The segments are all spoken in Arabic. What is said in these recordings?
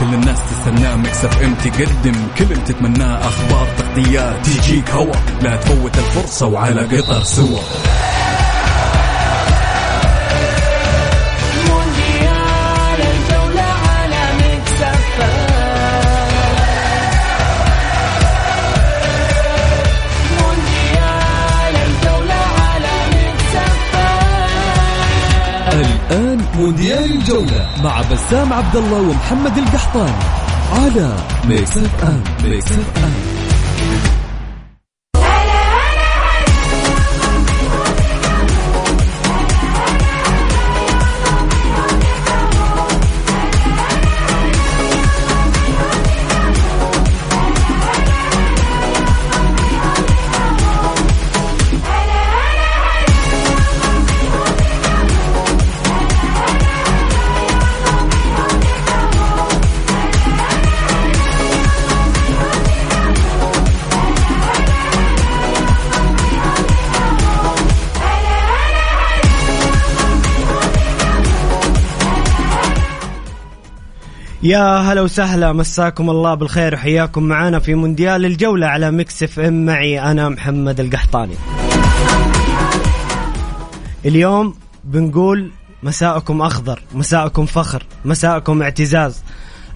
كل الناس تستناه. مكسف ام تقدم كل اللي تتمناه. أخبار تغطيات تجيك هوا. لا تفوت الفرصة وعلى قطر سوا. الآن مونديال الجولة مع بسام عبد الله ومحمد القحطاني على Mix FM Mix FM يا هلا وسهلا مساكم الله بالخير وحياكم معنا في مونديال الجولة على Mix FM. معي أنا محمد القحطاني. اليوم بنقول مساءكم أخضر مساءكم فخر مساءكم اعتزاز.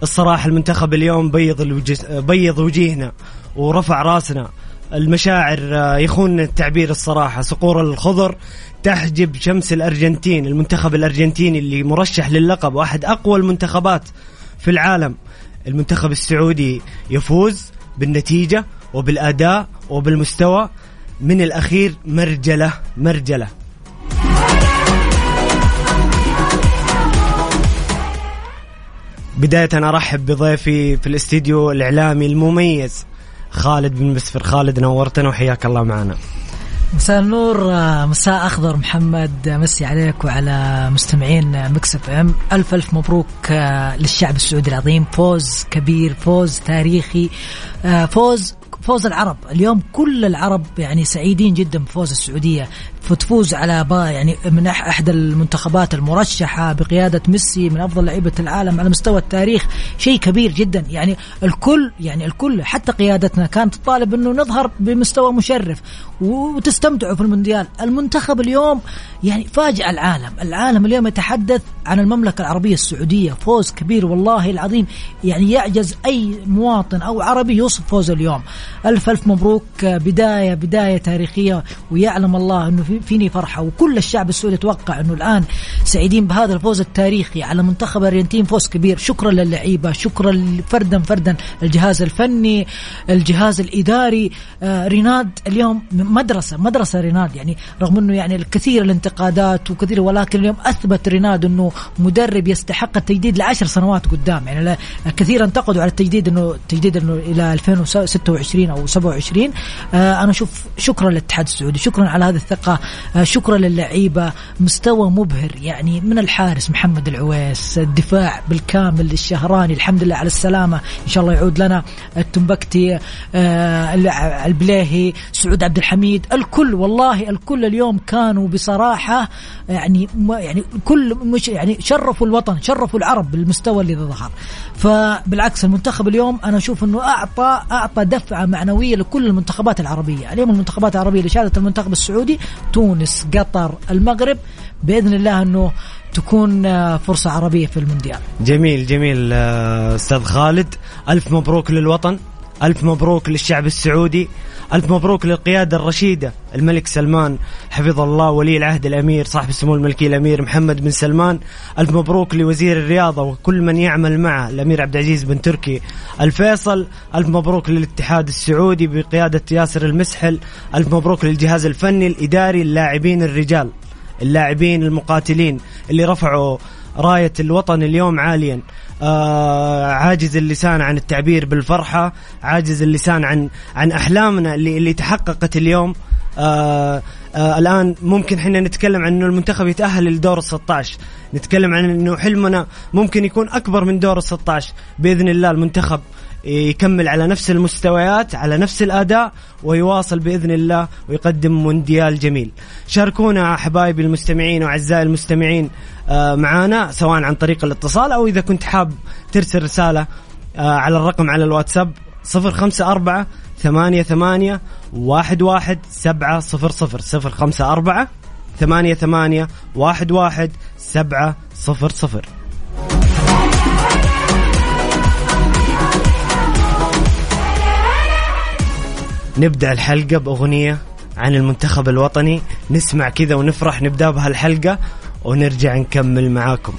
الصراحة المنتخب اليوم بيض بيض وجيهنا ورفع راسنا. المشاعر آه، يخون التعبير الصراحة. صقور الخضر تحجب شمس الأرجنتين المنتخب الأرجنتيني اللي مرشح للقب واحد أقوى المنتخبات في العالم. المنتخب السعودي يفوز بالنتيجة وبالأداء وبالمستوى من الأخير مرجلة مرجلة. بداية أرحب بضيفي في الاستديو الإعلامي المميز خالد بن مسفر. خالد نورتنا وحياك الله معنا. مساء النور مساء أخضر محمد مسي عليك وعلى مستمعين Mix FM. ألف ألف مبروك آه، للشعب السعودي العظيم. فوز كبير فوز تاريخي آه، فوز فوز العرب. اليوم كل العرب يعني سعيدين جدا بفوز السعودية. فتفوز على با يعني من احدى المنتخبات المرشحة بقيادة ميسي من أفضل لعيبة العالم على مستوى التاريخ. شيء كبير جدا. يعني الكل يعني الكل حتى قيادتنا كانت تطالب إنه نظهر بمستوى مشرف وتستمتعوا في المونديال. المنتخب اليوم يعني فاجأ العالم. العالم اليوم يتحدث عن المملكة العربية السعودية. فوز كبير والله العظيم. يعني يعجز أي مواطن أو عربي يوصف فوز اليوم. ألف ألف مبروك. بداية بداية تاريخية. ويعلم الله أنه في- فيني فرحة. وكل الشعب السعودي يتوقع أنه الآن سعيدين بهذا الفوز التاريخي على منتخب الأرجنتين. فوز كبير. شكرا للعيبة. شكرا فردا فردا. الجهاز الفني الجهاز الإداري. آه، ريناد اليوم مدرسة مدرسة ريناد. يعني رغم أنه يعني الكثير الانتقادات وكثير ولكن اليوم أثبت ريناد أنه مدرب يستحق التجديد لعشر سنوات قدام. يعني كثير انتقدوا على التجديد أنه تجديد أنه إلى 2026 أو 27 آه، أنا أشوف شكرا للاتحاد السعودي. شكرا على هذه الثقة. آه، شكرا للعيبة. مستوى مبهر يعني من الحارس محمد العويس. الدفاع بالكامل الشهراني الحمد لله على السلامة. إن شاء الله يعود لنا التنبكتي آه، البليهي سعود عبد الحميد. الكل والله الكل اليوم كانوا بصراحة يعني يعني كل مش يعني شرفوا الوطن شرفوا العرب بالمستوى اللي ظهر. فبالعكس المنتخب اليوم أنا أشوف أنه أعطى أعطى دفعة معنوية لكل المنتخبات العربية. اليوم المنتخبات العربية اللي شاركت المنتخب السعودي تونس قطر المغرب بإذن الله أنه تكون آه، فرصة عربية في المونديال. جميل جميل آه، أستاذ خالد. ألف مبروك للوطن. ألف مبروك للشعب السعودي. ألف مبروك للقياده الرشيدة الملك سلمان حفظه الله ولي العهد الأمير صاحب السمو الملكي الأمير محمد بن سلمان. ألف مبروك لوزير الرياضة وكل من يعمل معه الأمير عبد العزيز بن تركي. الفيصل ألف مبروك للاتحاد السعودي بقيادة ياسر المسحل. ألف مبروك للجهاز الفني الإداري اللاعبين الرجال اللاعبين المقاتلين اللي رفعوا راية الوطن اليوم عاليا. آه عاجز اللسان عن التعبير بالفرحة عاجز اللسان عن عن أحلامنا اللي, اللي تحققت اليوم. آه آه الآن ممكن إحنا نتكلم عن أنه المنتخب يتأهل لدور ال 16 نتكلم عن أنه حلمنا ممكن يكون أكبر من دور ال 16 بإذن الله المنتخب يكمل على نفس المستويات على نفس الأداء ويواصل بإذن الله ويقدم مونديال جميل. شاركونا حبايبي المستمعين وأعزائي المستمعين آه، معانا سواء عن طريق الاتصال أو إذا كنت حاب ترسل رسالة آه، على الرقم على الواتساب 054 ثمانية ثمانية واحد واحد سبعة صفر صفر صفر خمسة أربعة ثمانية ثمانية واحد واحد سبعة صفر صفر نبدأ الحلقة بأغنية عن المنتخب الوطني. نسمع كذا ونفرح نبدأ بهالحلقة ونرجع نكمل معاكم.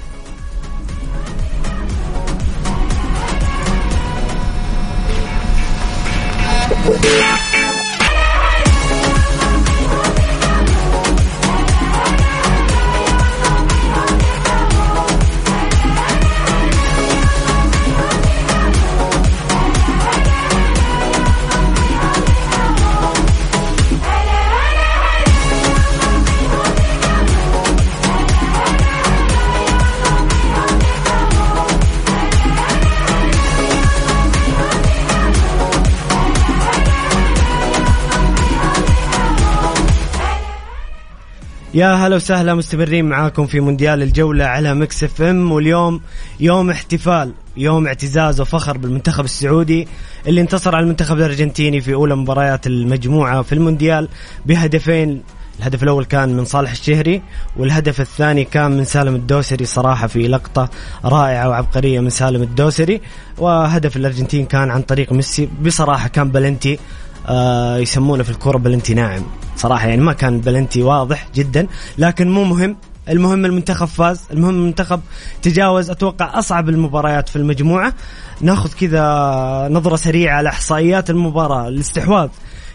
يا هلا وسهلا مستمرين معاكم في مونديال الجولة على Mix FM واليوم يوم احتفال يوم اعتزاز وفخر بالمنتخب السعودي اللي انتصر على المنتخب الأرجنتيني في أولى مباريات المجموعة في المونديال بهدفين. الهدف الأول كان من صالح الشهري والهدف الثاني كان من سالم الدوسري صراحة في لقطة رائعة وعبقرية من سالم الدوسري. وهدف الأرجنتين كان عن طريق ميسي بصراحة كان بلنتي آه يسمونه في الكورة بلنتي ناعم. صراحة يعني ما كان بلنتي واضح جدا لكن مو مهم. المهم المنتخب فاز. المهم المنتخب تجاوز. أتوقع أصعب المباريات في المجموعة. ناخذ كذا نظرة سريعة على إحصائيات المباراة. الاستحواذ.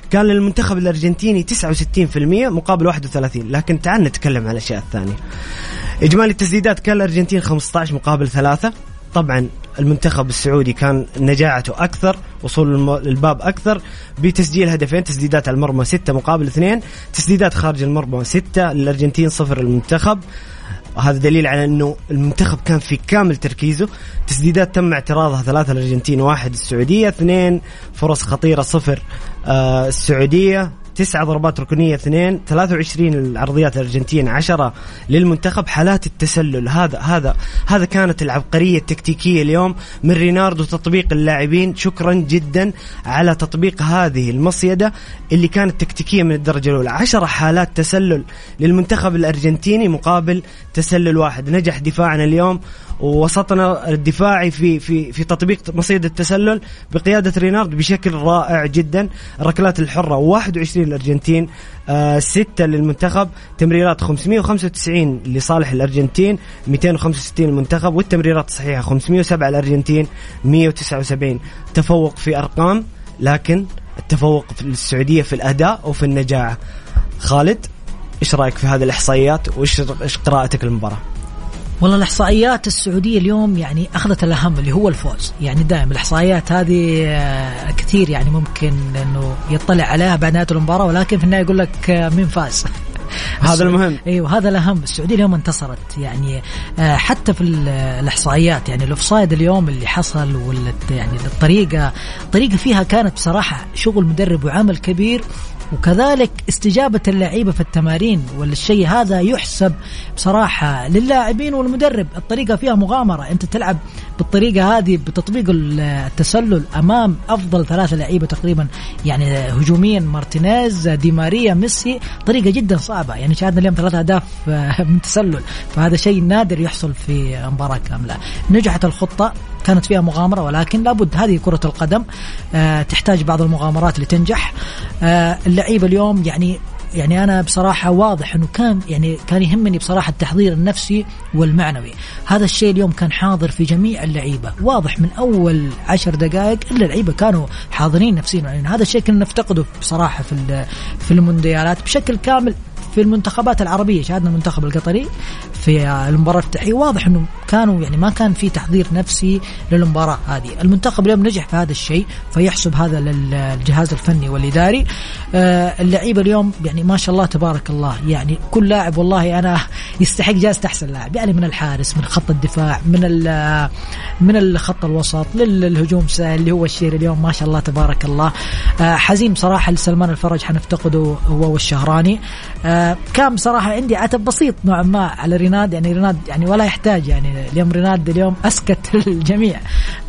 كان للمنتخب الأرجنتيني 69% مقابل 31 لكن تعال نتكلم عن الأشياء الثانية. إجمالي التسديدات كان الأرجنتين 15 مقابل ثلاثة. طبعا المنتخب السعودي كان نجاعته أكثر وصول الباب أكثر بتسجيل هدفين تسديدات على المرمى ستة مقابل اثنين تسديدات خارج المرمى ستة للارجنتين صفر المنتخب. وهذا دليل على إنه المنتخب كان في كامل تركيزه. تسديدات تم اعتراضها ثلاثة الأرجنتين واحد السعودية اثنين فرص خطيرة صفر آه السعودية. تسعة ضربات ركنية اثنين 23 العرضيات الأرجنتين 10 للمنتخب. حالات التسلل هذا هذا هذا كانت العبقرية التكتيكية اليوم من ريناردو تطبيق اللاعبين. شكرا جدا على تطبيق هذه المصيدة اللي كانت تكتيكية من الدرجة الأولى. 10 حالات تسلل للمنتخب الأرجنتيني مقابل تسلل واحد. نجح دفاعنا اليوم ووسطنا الدفاعي في في في تطبيق مصيدة التسلل بقيادة رينارد بشكل رائع جدا. الركلات الحرة 21 للأرجنتين آه ستة للمنتخب تمريرات 595 لصالح الأرجنتين 265 للمنتخب والتمريرات الصحيحة 507 الأرجنتين 179 تفوق في أرقام لكن التفوق في السعودية في الأداء وفي النجاعة خالد إيش رأيك في هذه الإحصائيات؟ وإيش إيش قراءتك للمباراة؟ والله الإحصائيات السعودية اليوم يعني أخذت الأهم اللي هو الفوز. يعني دائما الإحصائيات هذه آه، كثير يعني ممكن إنه يطلع عليها بعد نهايه المباراة ولكن في النهاية يقول لك آه، مين فاز؟ هذا المهم. إيوه هذا الأهم. السعودية اليوم انتصرت. يعني آه، حتى في ال- الإحصائيات. يعني الأوفسايد اليوم اللي حصل ولا يعني الطريقة الطريقة فيها كانت بصراحة شغل مدرب وعمل كبير. وكذلك استجابة اللعيبة في التمارين والشيء هذا يحسب بصراحة للاعبين والمدرب. الطريقة فيها مغامرة. أنت تلعب بالطريقة هذه بتطبيق ال- التسلل أمام أفضل ثلاثة لعيبة تقريبا يعني هجوميا مارتينيز دي ماريا ميسي. طريقة جدا صعبة. يعني شاهدنا اليوم ثلاثة أهداف آه، من تسلل. فهذا شيء نادر يحصل في مباراة كاملة. نجحت الخطة. كانت فيها مغامرة ولكن لابد هذه كرة القدم آه، تحتاج بعض المغامرات لتنجح. آه، اللعيبة اليوم يعني يعني أنا بصراحة واضح إنه كان يعني كان يهمني بصراحة التحضير النفسي والمعنوي. هذا الشيء اليوم كان حاضر في جميع اللعيبة. واضح من أول عشر دقائق الا اللعيبة كانوا حاضرين نفسيا. يعني هذا الشيء كنا نفتقده بصراحة في في المونديالات بشكل كامل. في المنتخبات العربية. شاهدنا المنتخب القطري في المباراة. الافتتاحيه واضح إنه كانوا يعني ما كان في تحضير نفسي للمباراة هذه. المنتخب اليوم نجح في هذا الشيء فيحسب هذا للجهاز الفني والإداري. آه، اللعيبة اليوم يعني ما شاء الله تبارك الله. يعني كل لاعب والله أنا يستحق جائزة أحسن لاعب. يعني من الحارس من خط الدفاع من من الخط الوسط للهجوم اللي هو الشير اليوم. ما شاء الله تبارك الله. آه، حزين بصراحه لسلمان الفرج حنفتقده هو والشهراني. آه، كان بصراحة عندي عتب بسيط نوعا ما على ريناد يعني ريناد يعني ولا يحتاج يعني اليوم ريناد اليوم أسكت الجميع.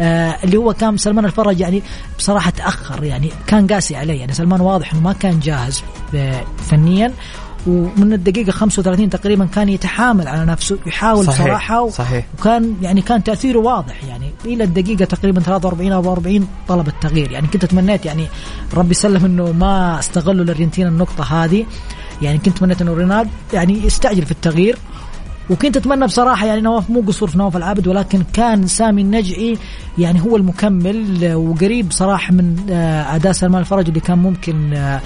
آه، اللي هو كان سلمان الفرج يعني بصراحة تأخر يعني كان قاسي عليه يعني سلمان واضح إنه ما كان جاهز آه، فنيا. ومن الدقيقة 35 تقريبا كان يتحامل على نفسه يحاول صحيح، صراحة و- صحيح. وكان يعني كان تأثيره واضح يعني إلى الدقيقة تقريبا 43 أو 44 طلب التغيير. يعني كنت تمنيت يعني ربي يسلم إنه ما استغلوا الأرجنتين النقطة هذه. يعني كنت تمنيت إنه ريناد يعني يستعجل في التغيير وكنت أتمنى بصراحة يعني نواف مو قصور في نواف العابد ولكن كان سامي النجعي يعني هو المكمل آه، وقريب صراحة من آه، أداء سلمان الفرج اللي كان ممكن آه،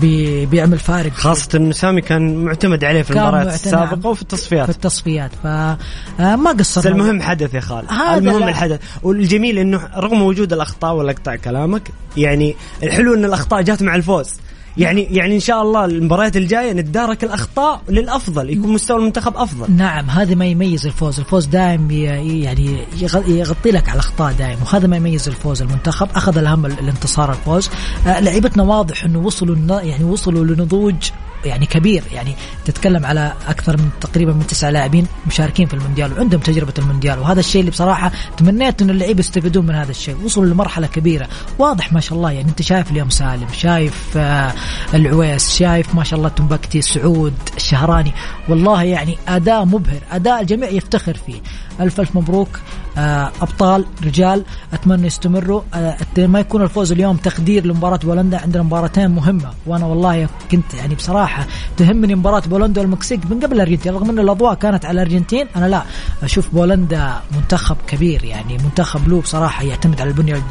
بي- بيعمل فارق. خاصة انه سامي كان معتمد عليه في المباريات السابقة وفي في التصفيات. التصفيات فما بس قصرنا. المهم حدث يا خالد. المهم لا. الحدث. والجميل إنه رغم وجود الأخطاء ولا اقطع كلامك يعني الحلو إن الأخطاء جات مع الفوز. يعني يعني إن شاء الله المباريات الجاية نتدارك الأخطاء للأفضل يكون مستوى المنتخب أفضل. نعم هذا ما يميز الفوز. الفوز دائم يعني يغ- يغطي لك على الأخطاء دائم وهذا ما يميز الفوز المنتخب. أخذ الهم ال- الانتصار الفوز. آه، لعيبتنا واضح إنه وصلوا يعني وصلوا لنضوج يعني كبير يعني تتكلم على أكثر من تقريبا من تسع لاعبين مشاركين في المونديال وعندهم تجربة المونديال وهذا الشيء اللي بصراحة تمنيت انه اللعيبه يستفيدون من هذا الشيء وصلوا لمرحلة كبيرة. واضح ما شاء الله يعني أنت شايف اليوم سالم شايف آه العويس شايف ما شاء الله تنبكتي سعود الشهراني والله يعني أداء مبهر أداء الجميع يفتخر فيه. ألف ألف مبروك آه أبطال رجال أتمنى يستمروا. آه ما يكون الفوز اليوم تخدير لمباراة بولندا عندنا مباراتين مهمة. وأنا والله كنت يعني بصراحة تهمني مباراة بولندا والمكسيك من قبل الأرجنتين رغم إن الأضواء كانت على الأرجنتين أنا لا أشوف بولندا منتخب كبير يعني منتخب له بصراحة يعتمد على البنية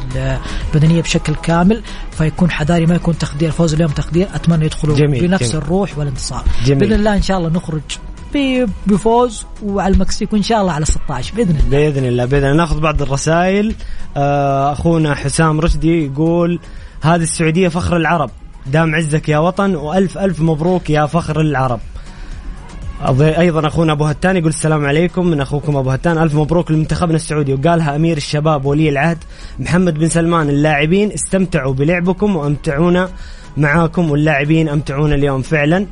البدنية بشكل كامل فيكون حذاري ما يكون تخدير فوز اليوم تخدير أتمنى يدخلوا جميل، بنفس جميل. الروح والانتصار. جميل. بإذن الله إن شاء الله نخرج بفوز وعلى المكسيك وإن شاء الله على 16 بإذن الله. بإذن الله بإذن الله. ناخذ بعض الرسائل. آه، أخونا حسام رشدي يقول هذه السعودية فخر العرب. دام عزك يا وطن وألف ألف مبروك يا فخر العرب. أيضا أخونا أبو هتان يقول السلام عليكم. من أخوكم أبو هتان ألف مبروك لمنتخبنا السعودي. وقالها أمير الشباب ولي العهد محمد بن سلمان اللاعبين استمتعوا بلعبكم وأمتعونا معاكم واللاعبين أمتعونا اليوم فعلا.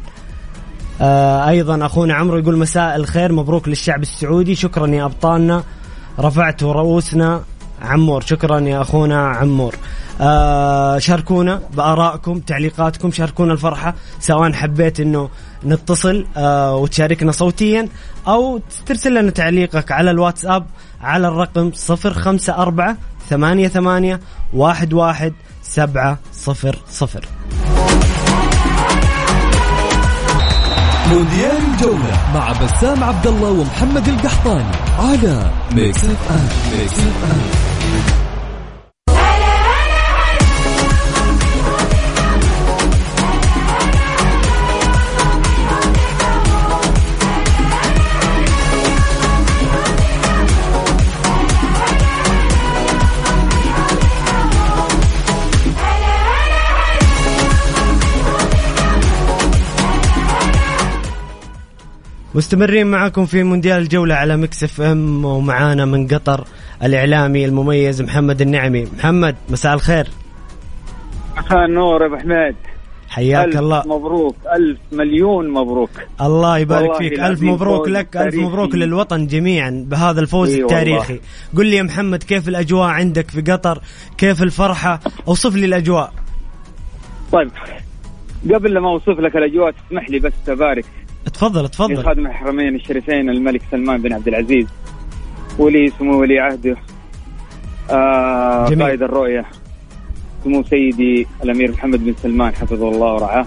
آه أيضا أخونا عمرو يقول مساء الخير مبروك للشعب السعودي. شكرا يا أبطالنا رفعتوا رؤوسنا. عمور شكرا يا أخونا عمور. آه شاركونا بآرائكم تعليقاتكم شاركونا الفرحة سواء حبيت إنه نتصل آه وتشاركنا صوتيا أو ترسل لنا تعليقك على الواتساب على الرقم 054 88 11 700 مونديال الجولة مع بسام عبد الله ومحمد القحطاني على ميكس اف ام ميكس اف مستمرين معكم في مونديال الجولة على Mix FM ومعانا من قطر الإعلامي المميز محمد النعمي. محمد مساء الخير. مساء النور يا أبو حميد. حياك ألف الله. مبروك ألف مليون مبروك. الله يبارك والله فيك. ألف مبروك لك ألف. مبروك للوطن جميعا بهذا الفوز إي التاريخي. قل لي يا محمد كيف الأجواء عندك في قطر؟ كيف الفرحة؟ أوصف لي الأجواء. طيب قبل لما أوصف لك الأجواء تسمح لي بس ابارك تفضل تفضل لخادم الحرمين الشريفين الملك سلمان بن عبد العزيز ولي سمو ولي عهده آه. قائد الرؤية سمو سيدي الأمير محمد بن سلمان حفظه الله ورعاه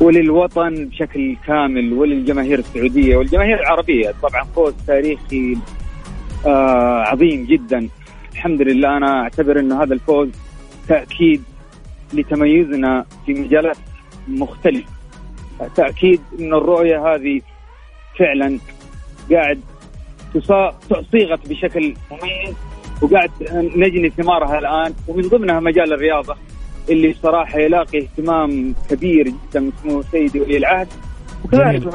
وللوطن بشكل كامل وللجماهير السعودية والجماهير العربية. طبعا فوز تاريخي آه عظيم جدا. الحمد لله أنا أعتبر إنه هذا الفوز تأكيد لتميزنا في مجالات مختلفة. تأكيد إن الرؤية هذه فعلا قاعد تصا- صيغت بشكل مميز وقاعد نجني ثمارها الآن ومن ضمنها مجال الرياضة اللي بصراحه يلاقي اهتمام كبير جدا من سمو سيدي ولي العهد وكذلك.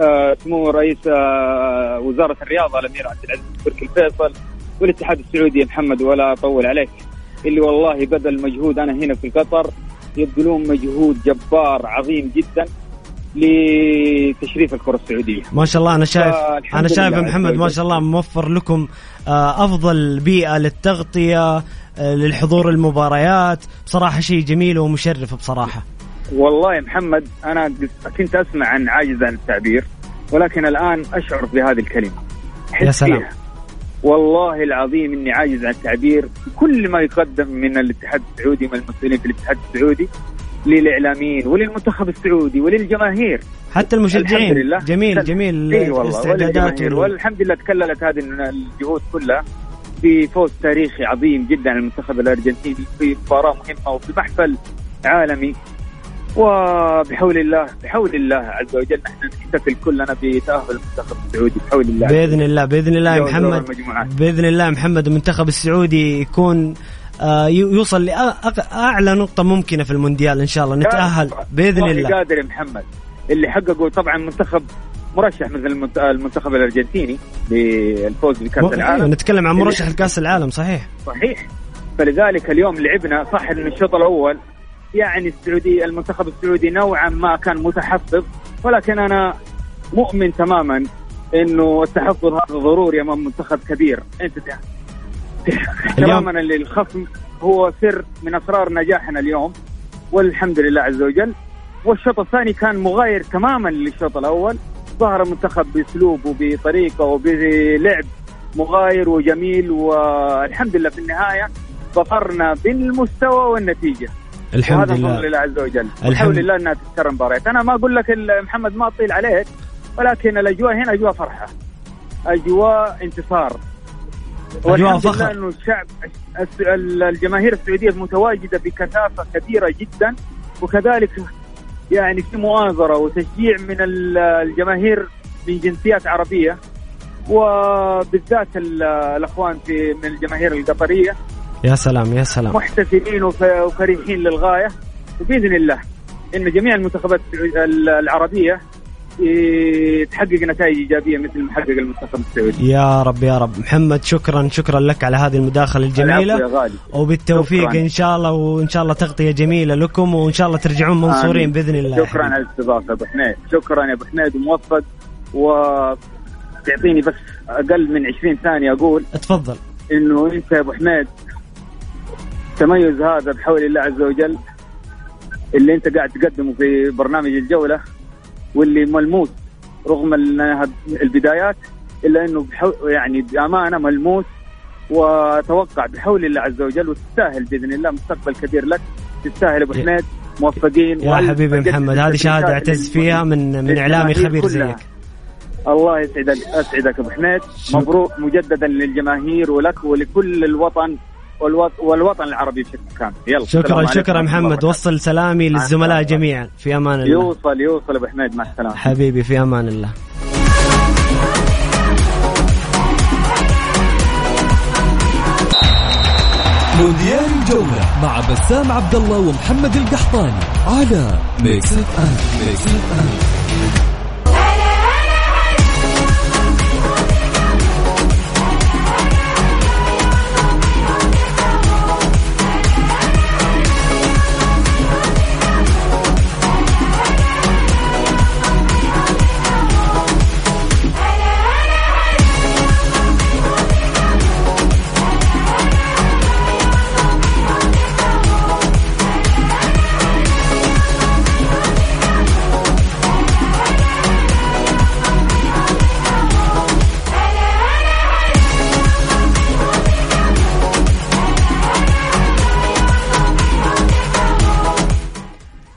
آه، سمو رئيس آه، وزارة الرياضة الأمير عبد العزيز تركي الفيصل والاتحاد السعودي محمد ولا أطول عليك اللي والله بذل مجهود أنا هنا في قطر يبذلون مجهود جبار عظيم جدا لتشريف الكرة السعودية ما شاء الله أنا شايف أنا شايف محمد ما. شاء الله موفر لكم آه، أفضل بيئة للتغطية آه، للحضور المباريات بصراحة شيء جميل ومشرف بصراحة والله يا محمد أنا كنت أسمع عن عاجز عن التعبير ولكن الآن أشعر بهذه الكلمة يا سلام. فيها. والله العظيم إني عاجز عن التعبير. كل ما يقدم من الاتحاد السعودي من المسؤولين في الاتحاد السعودي للإعلاميين وللمنتخب السعودي وللجماهير. حتى المشجعين. الحمد لله. جميل جميل إي والله الاستعدادات والحمد لله تكللت هذه الجهود كلها بفوز تاريخي عظيم جدا على المنتخب الأرجنتيني في مباراة مهمة وفي محفل عالمي. وبحول الله بحول الله عز وجل. نحن نحتفل كلنا بتأهل المنتخب السعودي بحول الله. بإذن الله بإذن الله يا محمد. بإذن الله محمد المنتخب السعودي يكون آه، يوصل لاعلى نقطة ممكنة في المونديال إن شاء الله. نتأهل بإذن الله. قادر يا محمد. اللي حققوا طبعا منتخب مرشح مثل المنت- المنتخب الأرجنتيني للفوز بكأس العالم. نتكلم عن مرشح لكاس العالم صحيح. صحيح. فلذلك اليوم لعبنا صح ان الشوط الأول. يعني السعودي المنتخب السعودي نوعا ما كان متحفظ ولكن أنا مؤمن تماما إنه التحفظ هذا ضروري أمام منتخب كبير. أنت احترامنا للخصم هو سر من أسرار نجاحنا اليوم والحمد لله عز وجل. والشوط الثاني كان مغاير تماما للشوط الأول. ظهر المنتخب باسلوب وبطريقه وبلعب مغاير وجميل والحمد لله في النهاية ظفرنا بالمستوى والنتيجة. الحمد وهذا لله. الله عز وجل. الحمد- لله إنها تتكرر مباريات. أنا ما أقول لك محمد ما أطيل عليك ولكن الأجواء هنا أجواء فرحة. أجواء انتصار. والحمد فخر. لله إنه الشعب الجماهير السعودية متواجدة بكثافة كبيرة جدا وكذلك يعني في مؤازرة وتشجيع من ال- الجماهير من جنسيات عربية وبالذات ال- الأخوان في من الجماهير القطرية. يا سلام يا سلام محتفلين وف- وفرحين للغاية وبإذن الله إن جميع المنتخبات العربية تحقق نتائج إيجابية مثل ما حقق المنتخب السعودي. يا رب يا رب محمد شكرا شكرا لك على هذه المداخلة الجميلة يا غالي. وبالتوفيق شكراً. إن شاء الله وإن شاء الله تغطية جميلة لكم وإن شاء الله ترجعون منصورين آمين. بإذن الله شكرا. على الاستضافة أبو حميد، شكرا يا أبو حميد وموفق وتعطيني بس أقل من 20 ثانية أقول تفضل إنه أنت يا أبو حميد التميز هذا بحول الله عز وجل اللي انت قاعد تقدمه في برنامج الجولة واللي ملموس رغم البدايات إلا إنه بحو يعني بأمانة ملموس وأتوقع بحول الله عز وجل وتستاهل بإذن الله مستقبل كبير لك. تستاهل أبو حميد موفقين. يا حبيبي محمد هذه شهادة أعتز فيها من من إعلامي خبير. زيك. الله يسعدك أسعدك أبو حميد. مبروك مجددا للجماهير ولك ولكل الوطن. والوطن العربي بشكل كامل يلا شكرا شكرا محمد. وصل سلامي للزملاء. جميعا. في أمان الله. يوصل يوصل أبو حميد مع السلامة. حبيبي في أمان الله. مونديال الجولة مع بسام عبد الله ومحمد القحطاني على Mix F M Mix FM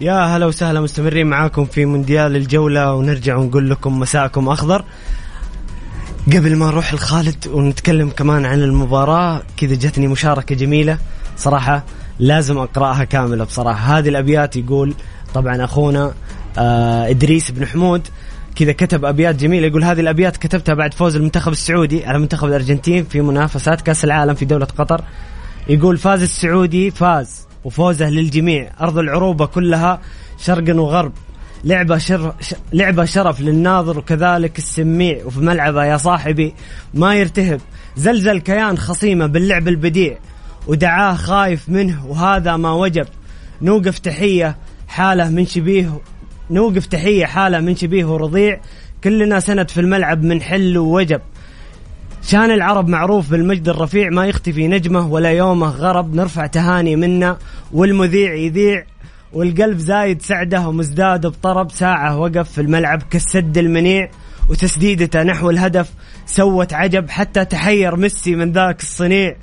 يا هلا وسهلا مستمرين معاكم في مونديال الجولة ونرجع ونقول لكم مساءكم أخضر. قبل ما نروح لخالد ونتكلم كمان عن المباراة كذا جتني مشاركة جميلة. صراحة لازم أقرأها كاملة بصراحة. هذه الأبيات يقول طبعا أخونا آه إدريس بن حمود. كذا كتب أبيات جميلة. يقول هذه الأبيات كتبتها بعد فوز المنتخب السعودي على منتخب الأرجنتين في منافسات كأس العالم في دولة قطر. يقول فاز السعودي فاز. وفوزه للجميع. أرض العروبة كلها شرقا وغرب. لعبة شر... ش... لعبة شرف للناظر وكذلك السميع. وفي ملعبه يا صاحبي ما يرتهب. زلزل كيان خصيمة باللعب البديع. ودعاه خايف منه وهذا ما وجب. نوقف تحية حالة من شبيه نوقف تحية حالة من شبيه ورضيع. كلنا سند في الملعب من حل ووجب. شان العرب معروف بالمجد الرفيع ما يختفي نجمه ولا يومه غرب نرفع تهاني منا والمذيع يذيع والقلب زايد سعده ومزداد بطرب ساعة وقف في الملعب كالسد المنيع وتسديدته نحو الهدف سوت عجب حتى تحير ميسي من ذاك الصنيع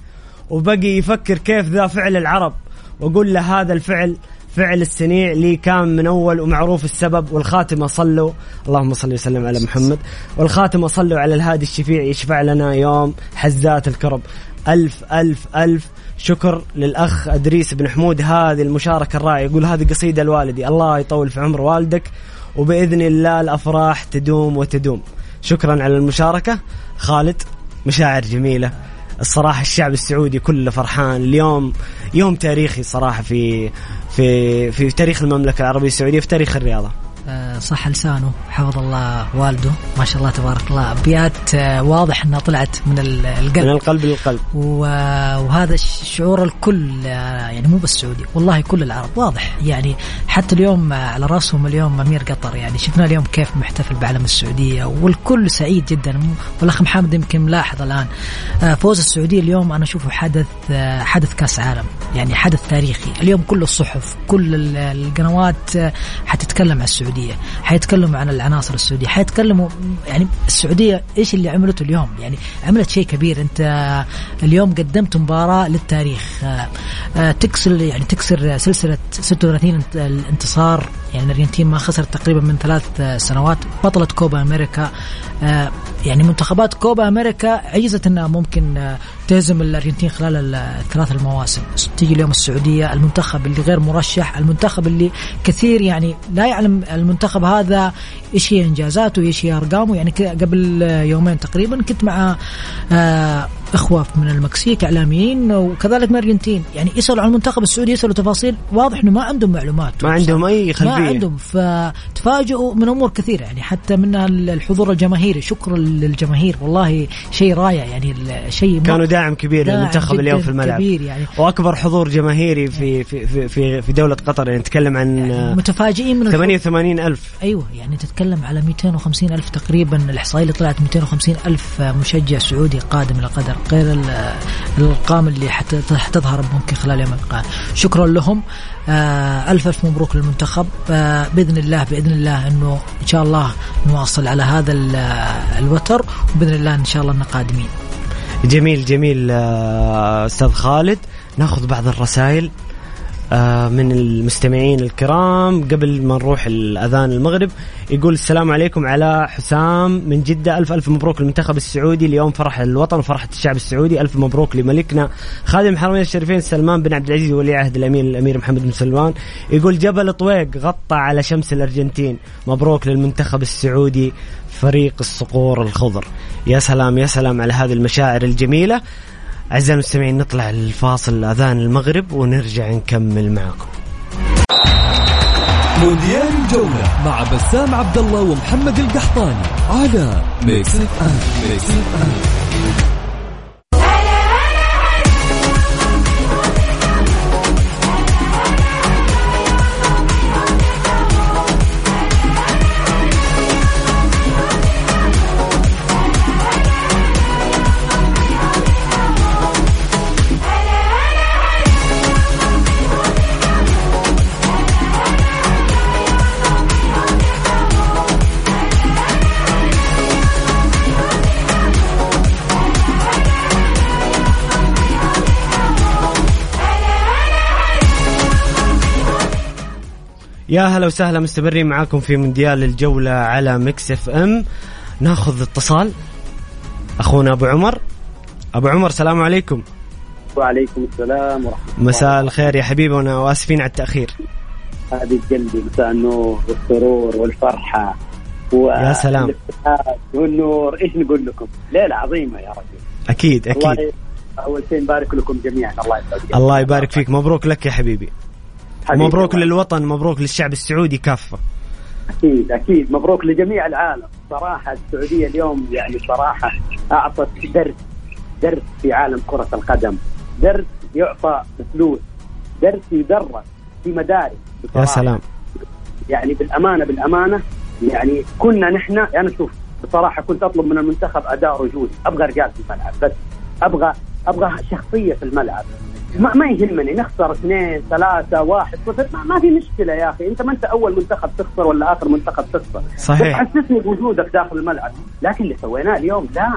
وبقي يفكر كيف ذا فعل العرب واقول له هذا الفعل فعل السنيع لي كان من أول ومعروف السبب والخاتمة صلوا اللهم صل وسلم على محمد والخاتمة صلوا على الهادي الشفيع يشفع لنا يوم حزات الكرب. ألف ألف ألف شكر للأخ أدريس بن حمود هذه المشاركة الرائعة. يقول هذه قصيدة لوالدي الله يطول في عمر والدك وبإذن الله الأفراح تدوم وتدوم. شكرا على المشاركة. خالد مشاعر جميلة. الصراحة الشعب السعودي كله فرحان. اليوم يوم تاريخي صراحة في في في تاريخ المملكة العربية السعودية في تاريخ الرياضة. آه، صح لسانه حفظ الله والده. ما شاء الله تبارك الله. أبيات آه، واضح إنها طلعت من ال- من القلب القلب للقلب وهذا ش- شعور الكل آه، يعني مو بس السعودي والله كل العرب. واضح. يعني حتى اليوم آه، على رأسهم اليوم أمير قطر. يعني شفنا اليوم كيف محتفل بعلم السعودية والكل سعيد جدا. والأخ محمد يمكن ملاحظ الآن فوز السعودية اليوم أنا أشوفه حدث حدث كأس عالم. يعني حدث تاريخي. اليوم كل الصحف كل ال- القنوات حتتكلم عن السعودية. حيتكلموا عن العناصر السعودية حيتكلموا يعني السعودية إيش اللي عملته اليوم؟ يعني عملت شيء كبير أنت اليوم قدمت مباراة للتاريخ آه، آه، تكسر يعني تكسر سلسلة 36 انت- الانتصار يعني الأرجنتين ما خسرت تقريبا من ثلاث سنوات بطلة كوبا أمريكا يعني منتخبات كوبا أمريكا عجزت أنها ممكن آه، تهزم الأرجنتين خلال ال- الثلاث المواسم. تيجي اليوم السعودية المنتخب اللي غير مرشح المنتخب اللي كثير يعني لا يعلم المنتخب هذا إيش هي إنجازاته إيش هي أرقامه. يعني قبل آه، يومين تقريبا كنت مع آه، اخوه من المكسيك إعلاميين وكذلك من الأرجنتين. يعني يسألوا عن المنتخب السعودي يسألوا تفاصيل. واضح إنه ما عندهم معلومات. ما عندهم أي ما خلفية. عندهم. فتفاجئوا من أمور كثيرة. يعني حتى منها الحضور الجماهيري. شكرا للجماهير. والله شيء رائع. يعني شيء ما- كانوا داعم كبير للمنتخب اليوم في الملعب. كبير يعني. وأكبر حضور جماهيري في في في في, في دولة قطر. يعني نتكلم عن آه، متفاجئين من الحضور. 88 ألف. أيوه. يعني تتكلم على 250 ألف تقريبا. الإحصائية اللي طلعت 250 ألف مشجع سعودي قادم إلى قطر غير ال- الأرقام اللي حت- حتظهر ممكن خلال يوم القادم شكرا لهم. آه ألف ألف مبروك للمنتخب. آه بإذن الله بإذن الله إنه إن شاء الله نواصل على هذا ال- الوتر وبإذن الله إن شاء الله إننا قادمين. جميل جميل آه، أستاذ خالد. نأخذ بعض الرسائل. من المستمعين الكرام قبل ما نروح الأذان المغرب يقول السلام عليكم على حسام من جدة. ألف ألف مبروك للمنتخب السعودي. اليوم فرح الوطن وفرحة الشعب السعودي. ألف مبروك لملكنا. خادم الحرمين الشريفين سلمان بن عبد العزيز ولي عهد الامير الأمير محمد بن سلمان. يقول جبل طويق غطى على شمس الأرجنتين. مبروك للمنتخب السعودي فريق الصقور الخضر. يا سلام يا سلام على هذه المشاعر الجميلة. أعزائي المستمعين نطلع لفاصل أذان المغرب ونرجع نكمل معكم. مونديال الجولة مع بسام عبد الله ومحمد القحطاني على Mix FM Mix FM يا هلا وسهلا مستمرين معاكم في مونديال الجولة على Mix FM. ناخذ اتصال. أخونا أبو عمر. أبو عمر السلام عليكم. وعليكم السلام ورحمة الله. مساء الخير يا حبيبي وأنا وآسفين على التأخير. هذه الجلدي مساء النور والسرور والفرحة و يا سلام. والنور. إيش نقول لكم؟ ليلة عظيمة يا رجل. أكيد أكيد. أول شيء نبارك لكم جميعا. الله يسعدك الله يبارك فيك. مبروك لك يا حبيبي. مبروك. للوطن مبروك للشعب السعودي كافه أكيد أكيد. مبروك لجميع العالم. صراحة السعودية اليوم يعني صراحة أعطت درس درس في عالم كرة القدم. درس يعطى بفلوس. درس يدرس في مدارس يا. سلام. يعني بالأمانة بالأمانة يعني كنا نحن أنا شوف بصراحة كنت أطلب من المنتخب أداء رجولي. أبغى رجال في الملعب بس. أبغى أبغى شخصية في الملعب. ما, ما يهمني نخسر اثنين ثلاثة واحد صفر. ما, ما في مشكلة يا أخي. أنت ما أنت أول منتخب تخسر ولا آخر منتخب تخسر. صحيح. حسسني بوجودك داخل الملعب. لكن اللي سويناه اليوم لا.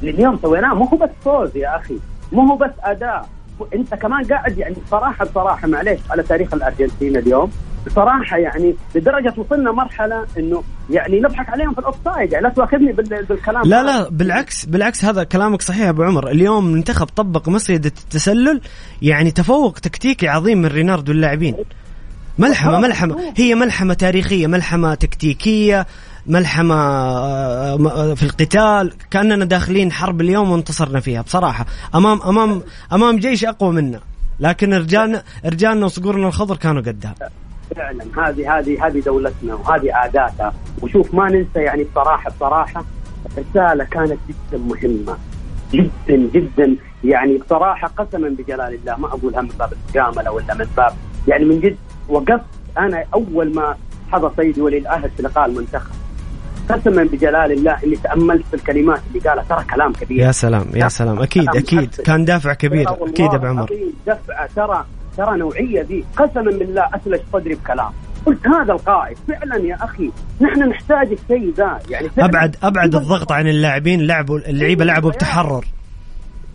اللي اليوم سويناه مو هو بس فوز يا أخي. مو هو بس أداء. أنت كمان قاعد يعني بصراحة بصراحة معليش على تاريخ الأرجنتين اليوم. بصراحة يعني لدرجة وصلنا مرحلة إنه يعني نضحك عليهم في الأوفسايد. يعني لا تواخذني بال- بالكلام. لا. لا بالعكس بالعكس هذا كلامك صحيح أبو عمر. اليوم منتخب طبق مصيدة التسلل يعني تفوق تكتيكي عظيم من ريناردو اللاعبين. ملحمة ملحمة. هي ملحمة تاريخية ملحمة تكتيكية ملحمة آه، في القتال كأننا داخلين حرب اليوم وانتصرنا فيها. بصراحة أمام أمام أمام جيش أقوى منا. لكن رجالنا رجالنا وصقورنا الخضر كانوا قدها فعلا. هذه هذه هذه دولتنا وهذه عاداتها. وشوف ما ننسى يعني بصراحه بصراحة الرسالة كانت جدا مهمة. جدا جدا. يعني بصراحة قسما بجلال الله. ما اقولها من باب المجامله ولا من باب يعني من جد وقفت أنا أول ما حضر سيدي ولي العهد في لقاء المنتخب. قسما بجلال الله إني تأملت في الكلمات اللي قالها. ترى كلام كبير. يا سلام يا سلام. أكيد محسن. كان دافع كبير. يا أبو عمر. دفعه ترى ترى نوعية ذي قسما بالله اسلج صدري بكلام. قلت هذا القائد فعلا يا أخي نحن نحتاج الشيء ذا. يعني ابعد أبعد الضغط عن اللاعبين لعبوا اللعيبة لعبوا بتحرر.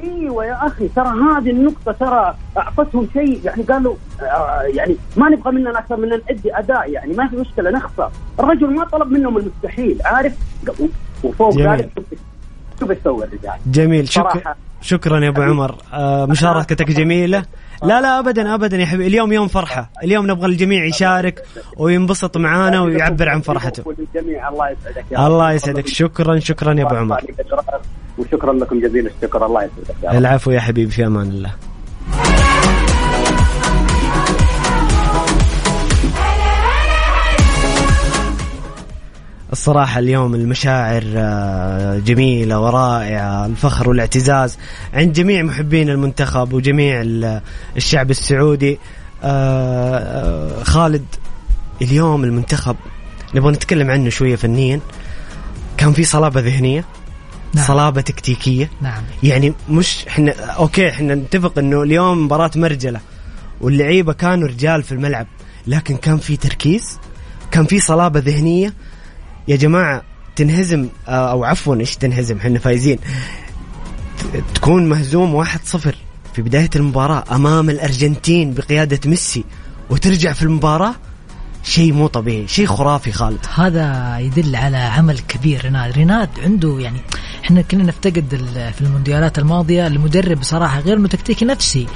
أيوه يا أخي ترى هذه النقطة ترى أعطتهم شيء. يعني قالوا آه يعني ما نبغى مننا أكثر من نأدي أداء. يعني ما في مشكلة نخسر. الرجل ما طلب منهم المستحيل عارف؟ وفوق. ذلك شوف إيش سوى الرجال. جميل. شكرا. شكرا يا أبو عمر. آه مشاركتك جميلة. لا لا ابدا ابدا يا حبيبي. اليوم يوم فرحة. اليوم نبغى الجميع يشارك وينبسط معانا ويعبر عن فرحته. الله يسعدك يا الله. يسعدك. شكرا شكرا يا أبو عمر. وشكرا لكم جزيل الشكر الله يسعدك. العفو يا حبيبي في أمان الله. الصراحة اليوم المشاعر آه، جميلة ورائعة الفخر والاعتزاز عند جميع محبين المنتخب وجميع ال- الشعب السعودي. آه، آه، خالد اليوم المنتخب نبغى نتكلم عنه شوية فنيا. كان في صلابة ذهنية نعم. صلابة تكتيكية. نعم. يعني مش إحنا أوكي إحنا نتفق إنه اليوم مباراة مرجلة واللعيبة كانوا رجال في الملعب لكن كان في تركيز كان في صلابة ذهنية يا جماعة تنهزم آه، أو عفوا إيش تنهزم؟ إحنا فايزين. تكون مهزوم واحد صفر في بداية المباراة أمام الأرجنتين بقيادة ميسي وترجع في المباراة شيء مو طبيعي شيء خرافي خالد. هذا يدل على عمل كبير. ريناد ريناد عنده يعني إحنا كنا نفتقد في المونديالات الماضية المدرب بصراحة غير انه تكتيكي نفسي.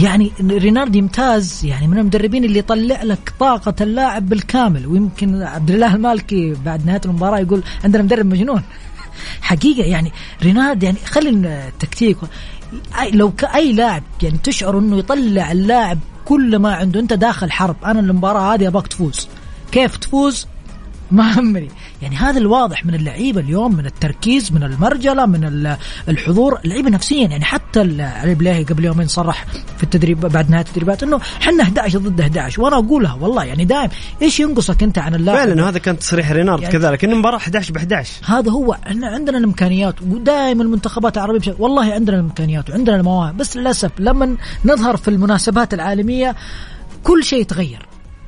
يعني رينارد يمتاز يعني من المدربين اللي يطلع لك طاقة اللاعب بالكامل. ويمكن عبد الله المالكي بعد نهاية المباراة يقول عندنا مدرب مجنون. حقيقة يعني ريناد يعني خلي التكتيك لو كاي لاعب يعني تشعر إنه يطلع اللاعب كل ما عنده أنت داخل حرب. أنا المباراة هذه أبغاك تفوز. كيف تفوز؟ ما همني. يعني هذا الواضح من اللعيبة اليوم من التركيز من المرجلة من ال- الحضور. اللعيبة نفسيا يعني حتى علي بلاهي قبل يومين صرح في التدريب بعد نهاية التدريبات إنه إحنا 11 ضد 11 وأنا أقولها والله يعني دائم إيش ينقصك أنت عن اللاعب؟ فعلا هذا كان تصريح رينارد يعني- كذلك انه مباراة 11 ب 11 هذا هو. إحنا عندنا الإمكانيات ودائما المنتخبات العربية بشكل والله عندنا الإمكانيات وعندنا المواهب. بس للأسف لما نظهر في المناسبات العالمية كل شيء يتغير.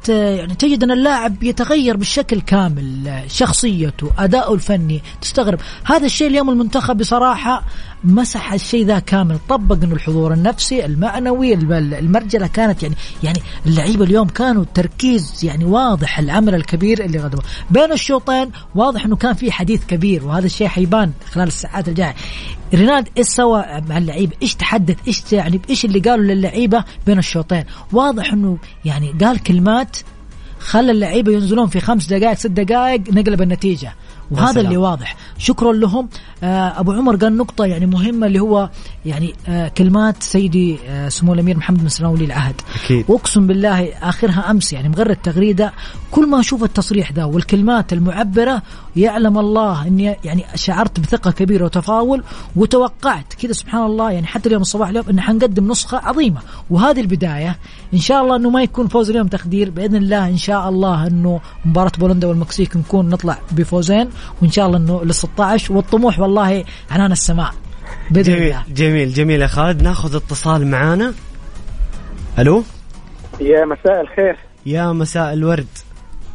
يعني تجد أن اللاعب يتغير بالشكل كامل شخصيته أداؤه الفني تستغرب. هذا الشيء اليوم المنتخب بصراحة مسح الشيء ذا كامل طبق إنه الحضور النفسي المعنوي الم- المرجلة كانت يعني يعني اللعيبة اليوم كانوا تركيز يعني واضح العمل الكبير اللي قدمه بين الشوطين واضح إنه كان في حديث كبير وهذا الشيء حيبان خلال الساعات الجاية. ريناد إيش سوى مع اللعيبة؟ إيش تحدث؟ إيش يعني إيش اللي قالوا للعيبة بين الشوطين؟ واضح إنه يعني قال كلمات خلى اللعيبة ينزلون في خمس دقائق ست دقائق نقلب النتيجة وهذا. اللي واضح. شكرا لهم. آه أبو عمر قال نقطة يعني مهمة اللي هو يعني آه كلمات سيدي آه سمو الأمير محمد بن سلمان ولي العهد. أكيد. وأقسم بالله آخرها أمس يعني مغرد تغريدة. كل ما أشوف التصريح ذا والكلمات المعبرة يعلم الله إني يعني شعرت بثقة كبيرة وتفاؤل وتوقعت كذا سبحان الله يعني حتى اليوم الصباح اليوم إن حنقدم نسخة عظيمة. وهذه البداية إن شاء الله إنه ما يكون فوز اليوم تخدير. بإذن الله إن شاء الله إنه مباراة بولندا والمكسيك نكون نطلع بفوزين. وإن شاء الله إنه لل 16 والطموح والله عنان السماء بإذن جميل الله. جميل جميل يا خالد. ناخذ اتصال معانا. ألو؟ يا مساء الخير. يا مساء الورد.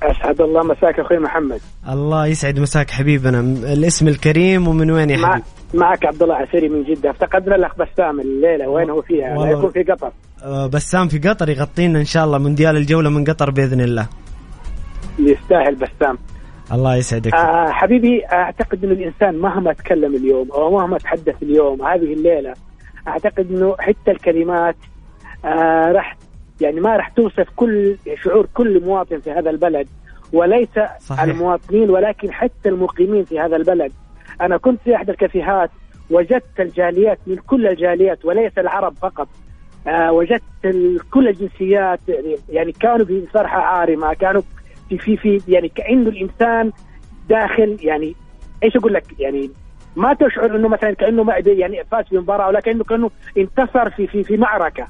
أسعد الله مساك أخوي محمد. الله يسعد مساك حبيبنا. الاسم الكريم ومن وين يا حبيبي معك عبد الله عسيري من جدة. افتقدنا الأخ بسام الليلة. وين هو فيها؟ لا والله. يكون في قطر. آه، بسام في قطر يغطينا إن شاء الله مونديال الجولة من قطر بإذن الله. يستاهل بسام. الله يسعدك آه حبيبي أعتقد إنه الإنسان مهما تكلم اليوم أو مهما تحدث اليوم هذه الليلة أعتقد إنه حتى الكلمات آه راح يعني ما راح توصف كل شعور كل مواطن في هذا البلد وليس صحيح. المواطنين ولكن حتى المقيمين في هذا البلد أنا كنت في إحدى الكافيهات وجدت الجاليات من كل الجاليات وليس العرب فقط آه وجدت كل الجنسيات يعني كانوا في فرحة عارمة كانوا في في في يعني كأنه الإنسان داخل يعني إيش أقول لك يعني ما تشعر إنه مثلا كأنه ما يعني فاز في مباراه ولكنه كأنه انتصر في في في معركة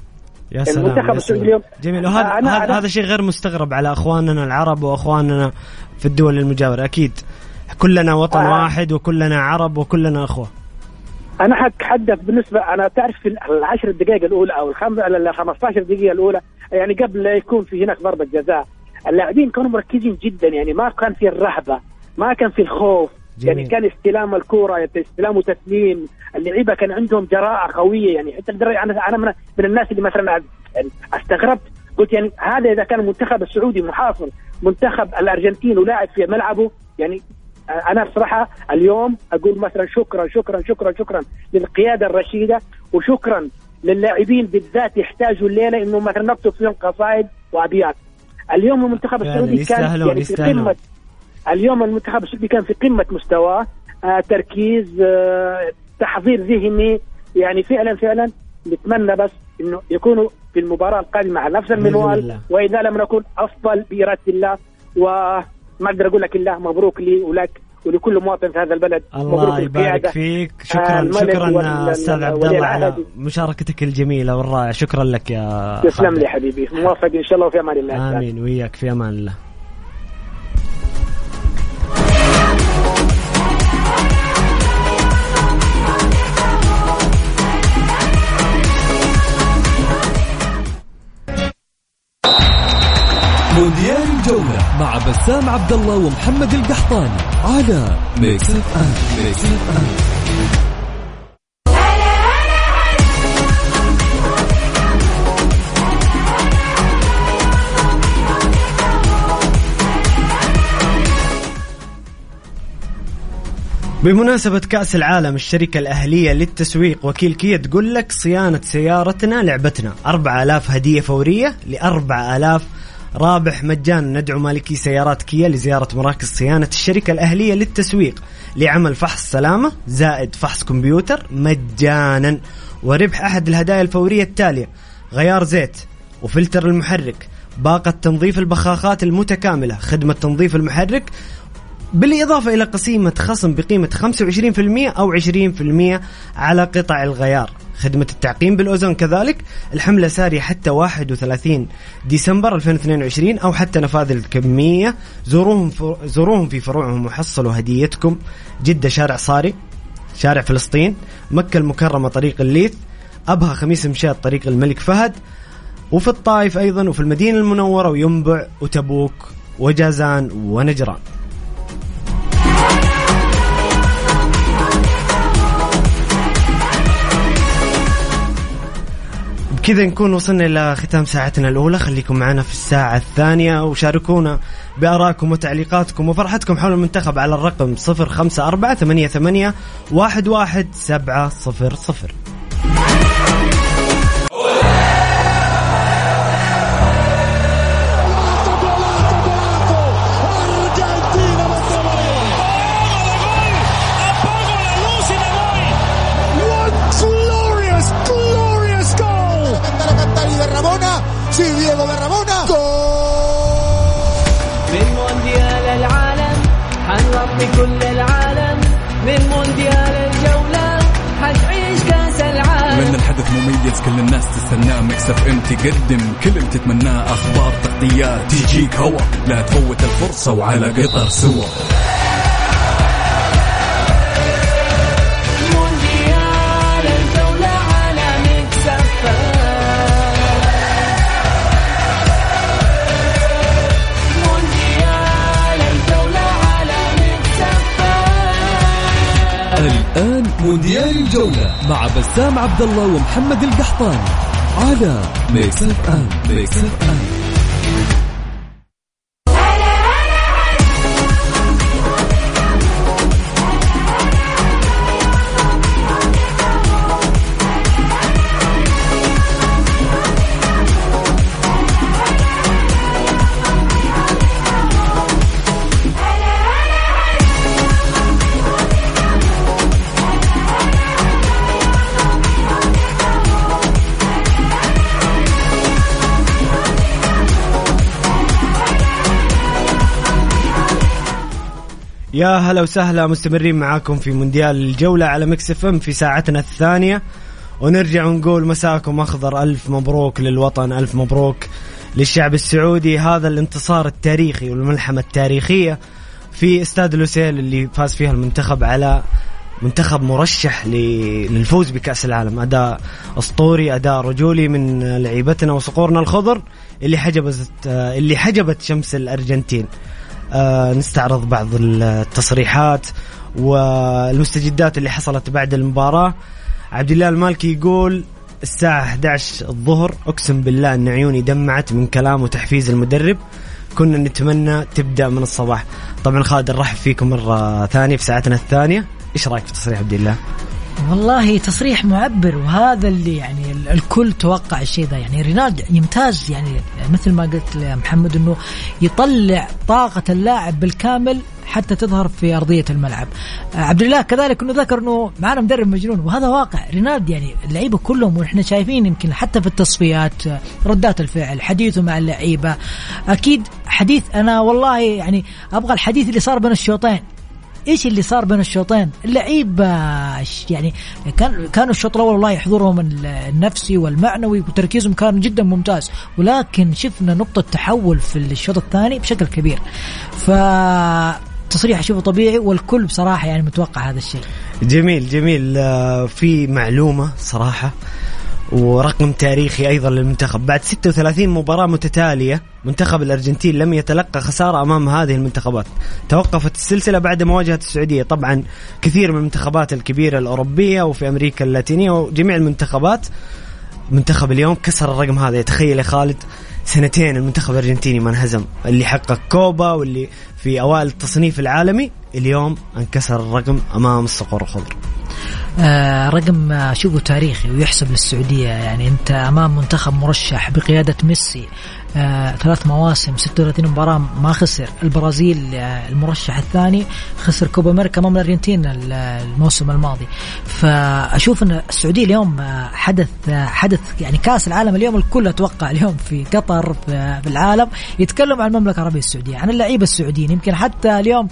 يا سلام المنتخب السعودي. اليوم- جميل وهذا هذا هذا شيء غير مستغرب على أخواننا العرب وأخواننا في الدول المجاورة أكيد كلنا وطن آه. واحد وكلنا عرب وكلنا أخوة أنا حتحدث بالنسبة أنا تعرف في العشر دقائق الأولى أو. ال 15 دقيقة الأولى يعني قبل لا يكون في هناك ضربة جزاء اللاعبين كانوا مركزين جدا يعني ما كان في الرهبة ما كان في الخوف. جميل. يعني كان استلام الكرة استلام وتسليم. اللعيبة كان عندهم جراءة قوية يعني حتى لدرجه أنا أنا من, من الناس اللي مثلا يعني استغربت قلت يعني هذا إذا كان المنتخب السعودي محاصر منتخب الأرجنتين ولاعب في ملعبه يعني أنا بصراحة اليوم أقول مثلا شكرا شكرا شكرا شكرا للقيادة الرشيدة وشكرا للاعبين بالذات يحتاجوا الليلة انه مثلا نكتب فيهم قصائد وأبيات. اليوم المنتخب السعودي كان يعني في. قمه اليوم المنتخب السعودي كان في قمة مستواه آه تركيز آه تحضير ذهني يعني فعلا فعلا نتمنى بس إنه يكونوا في المباراة القادمة على نفس المنوال الله. وإذا لم نكن أفضل بإرادة الله وما أقدر أقول لك إلا مبروك لي ولك ولكل مواطن في هذا البلد الله يبارك. فيك آه، شكرا الملك شكرا أستاذ عبد الله على. مشاركتك الجميلة والرائعة شكرا لك يا تسلم. لي حبيبي موفق إن شاء الله وفي أمان الله. آمين وياك في أمان الله مونديال الجولة مع بسام عبد الله ومحمد القحطاني على Mix FM Mix FM بمناسبة كأس العالم الشركة الأهلية للتسويق وكيل كيا تقول لك صيانة سيارتنا لعبتنا. 4000 هدية فورية ل 4000 رابح مجانا ندعو مالكي سيارات كيا لزيارة مراكز صيانة الشركة الأهلية للتسويق لعمل فحص سلامة زائد فحص كمبيوتر مجانا وربح أحد الهدايا الفورية التالية غيار زيت وفلتر المحرك باقة تنظيف البخاخات المتكاملة خدمة تنظيف المحرك بالإضافة إلى قسيمة خصم بقيمة 25% أو 20% على قطع الغيار. خدمة التعقيم بالأوزون كذلك. الحملة سارية حتى 31 ديسمبر 2022 أو حتى نفاذ الكمية زوروهم. زوروهم في فروعهم وحصلوا هديتكم. جدة شارع صاري شارع فلسطين مكة المكرمة طريق الليث أبها خميس مشاط طريق الملك فهد وفي الطائف أيضا وفي المدينة المنورة وينبع وتبوك وجازان ونجران. بكذا نكون وصلنا إلى ختام ساعتنا الأولى. خليكم معنا في الساعة الثانية وشاركونا بآرائكم وتعليقاتكم وفرحتكم حول المنتخب على الرقم 054 88 11700 كل الناس تستناه. Mix FM تقدم. كل اللي تتمناه. أخبار تغطيات. تجيك هوا. لا تفوت الفرصة وعلى قطر سوا. مونديال الجولة مع بسام عبد الله ومحمد القحطاني على Mix FM Mix FM يا هلا وسهلا مستمرين معاكم في مونديال الجولة على Mix FM في ساعتنا الثانية. ونرجع ونقول مساكم أخضر. ألف مبروك للوطن ألف مبروك للشعب السعودي. هذا الانتصار التاريخي والملحمة التاريخية في استاد لوسيل اللي فاز فيها المنتخب على منتخب مرشح للفوز بكأس العالم. أداء أسطوري أداء رجولي من لعيبتنا وصقورنا الخضر اللي حجبت اللي حجبت شمس الأرجنتين. نستعرض بعض التصريحات والمستجدات اللي حصلت بعد المباراة. عبد الله المالكي يقول الساعة 11 الظهر أقسم بالله أن عيوني دمعت من كلام وتحفيز المدرب. كنا نتمنى تبدأ من الصباح. طبعا خالد نرحب فيكم مرة ثانية في ساعتنا الثانية. إيش رأيك في تصريح عبد الله؟ والله تصريح معبر وهذا اللي يعني ال- الكل توقع الشيء ذا يعني رينالد يمتاز يعني مثل ما قلت يا محمد إنه يطلع طاقة اللاعب بالكامل حتى تظهر في أرضية الملعب. آه، عبد الله كذلك إنه ذكر إنه معنا مدرب مجنون وهذا واقع. رينالد يعني اللعيبة كلهم وإحنا شايفين يمكن حتى في التصفيات آه، ردات الفعل حديثه مع اللعيبة. أكيد حديث أنا والله يعني أبغى الحديث اللي صار بين الشوطين. إيش اللي صار بين الشوطين؟ اللعيبه ش- يعني كان كانوا الشوط الأول والله حضورهم ال- النفسي والمعنوي وتركيزهم كان جدا ممتاز ولكن شفنا نقطة تحول في الشوط الثاني بشكل كبير. ف تصريح اشوفه طبيعي والكل بصراحة يعني متوقع هذا الشيء. جميل جميل آه، في معلومة صراحة ورقم تاريخي أيضا للمنتخب. بعد 36 مباراة متتالية منتخب الأرجنتين لم يتلقى خسارة أمام هذه المنتخبات. توقفت السلسلة بعد مواجهة السعودية. طبعا كثير من المنتخبات الكبيرة الأوروبية وفي أمريكا اللاتينية وجميع المنتخبات. منتخب اليوم كسر الرقم هذا. تخيل يا خالد سنتين المنتخب الأرجنتيني ما انهزم. اللي حقق كوبا واللي في أوائل التصنيف العالمي اليوم انكسر الرقم أمام الصقور الخضر. آه رقم آه، اشوفه تاريخي ويحسب للسعودية يعني أنت أمام منتخب مرشح بقيادة ميسي آه ثلاث مواسم 36 مباراة ما خسر. البرازيل آه المرشح الثاني خسر كوبا أمريكا امام الأرجنتين ال- الموسم الماضي. فأشوف إن السعودية اليوم آه حدث حدث يعني كأس العالم اليوم الكل أتوقع اليوم في قطر في, العالم يتكلم عن المملكة العربية السعودية عن اللعيبة السعوديين. يمكن حتى اليوم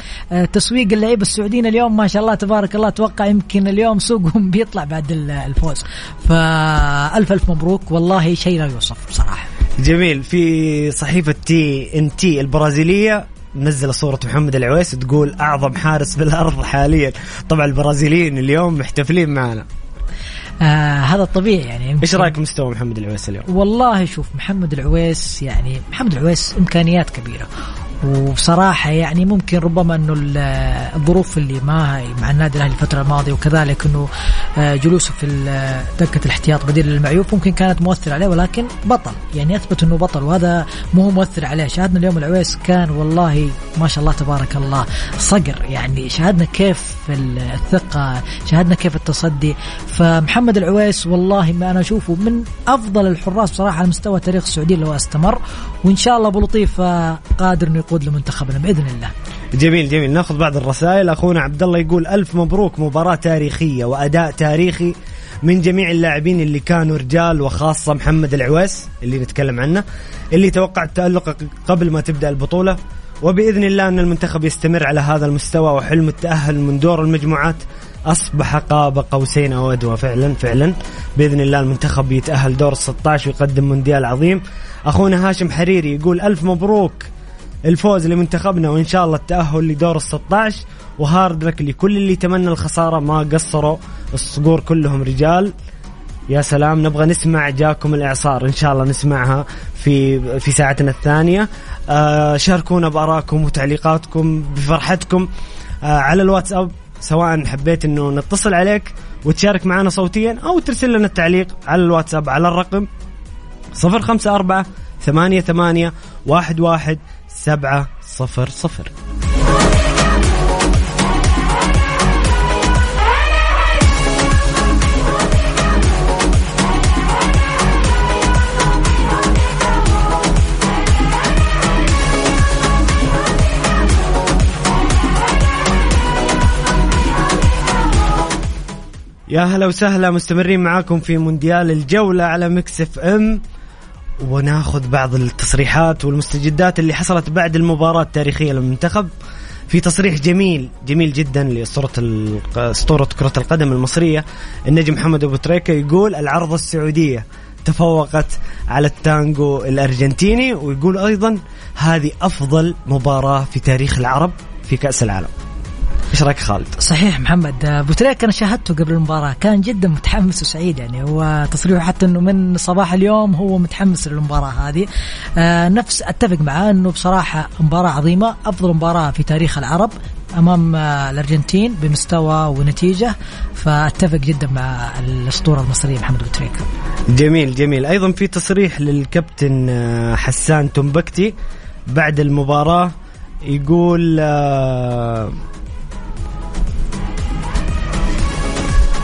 تسويق اللعيبة السعوديين اليوم ما شاء الله تبارك الله أتوقع يمكن اليوم سوقهم بيطلع بعد ال- الفوز. فألف ألف مبروك والله شيء لا يوصف بصراحة. جميل. في صحيفة تي ان تي البرازيلية منزل صورة محمد العويس تقول أعظم حارس بالأرض حاليا. طبعا البرازيليين اليوم محتفلين معنا. آه هذا الطبيعي يعني. إيش يمكن- رأيك بمستوى محمد العويس اليوم؟ والله شوف محمد العويس يعني محمد العويس إمكانيات كبيرة. وبصراحه يعني ممكن ربما إنه ال- الظروف اللي ما مع النادي الأهلي الفترة الماضية وكذلك إنه آه، جلوسه في ال- دكة الاحتياط بديل للمعيوف ممكن كانت مؤثرة عليه ولكن بطل. يعني اثبت إنه بطل وهذا مو مؤثر عليه. شاهدنا اليوم العويس كان والله ما شاء الله تبارك الله صقر. يعني شاهدنا كيف الثقة شاهدنا كيف التصدي. فمحمد العويس والله ما أنا أشوفه من أفضل الحراس بصراحة على مستوى تاريخ السعودية لو استمر. وإن شاء الله أبو لطيف آه، قادر إنه يقود لمنتخبنا بإذن الله. جميل جميل. ناخذ بعض الرسائل. أخونا عبد الله يقول ألف مبروك مباراة تاريخية وأداء تاريخي من جميع اللاعبين اللي كانوا رجال وخاصة محمد العويس اللي نتكلم عنه اللي توقع التألق قبل ما تبدأ البطولة. وبإذن الله أن المنتخب يستمر على هذا المستوى وحلم التأهل من دور المجموعات. أصبح قاب قوسين أو أدوى. فعلا فعلا. بإذن الله المنتخب يتأهل دور 16 ويقدم مونديال عظيم. أخونا هاشم حريري يقول ألف مبروك. الفوز لمنتخبنا وإن شاء الله التأهل لدور 16 وهارد لك لكل اللي يتمنى الخسارة ما قصروا الصقور كلهم رجال. يا سلام نبغى نسمع جاكم الإعصار. إن شاء الله نسمعها في في ساعتنا الثانية. آه شاركونا بارائكم وتعليقاتكم بفرحتكم. آه على الواتساب سواء حبيت إنه نتصل عليك وتشارك معنا صوتيا أو ترسل لنا التعليق على الواتساب على الرقم 054 ثمانية ثمانية واحد واحد سبعة صفر صفر. يا هلا وسهلا مستمرين معاكم في مونديال الجولة على Mix FM. وناخذ بعض التصريحات والمستجدات اللي حصلت بعد المباراة التاريخية للمنتخب. في تصريح جميل جميل جدا لأسطورة أسطورة كرة القدم المصرية. النجم محمد أبو تريكة يقول العرضة السعودية تفوقت على التانجو الأرجنتيني ويقول أيضا هذه أفضل مباراة في تاريخ العرب في كأس العالم. إيش رأيك خالد؟ صحيح محمد ابو تريك أنا شاهدته قبل المباراة كان جدا متحمس وسعيد يعني هو تصريحه حتى إنه من صباح اليوم هو متحمس للمباراة هذه. آه نفس أتفق معاه إنه بصراحة مباراة عظيمة أفضل مباراة في تاريخ العرب أمام آه الأرجنتين بمستوى ونتيجة فأتفق جدا مع الأسطورة المصرية محمد ابو تريكه جميل جميل. أيضا في تصريح للكابتن آه، حسان تنبكتي بعد المباراة يقول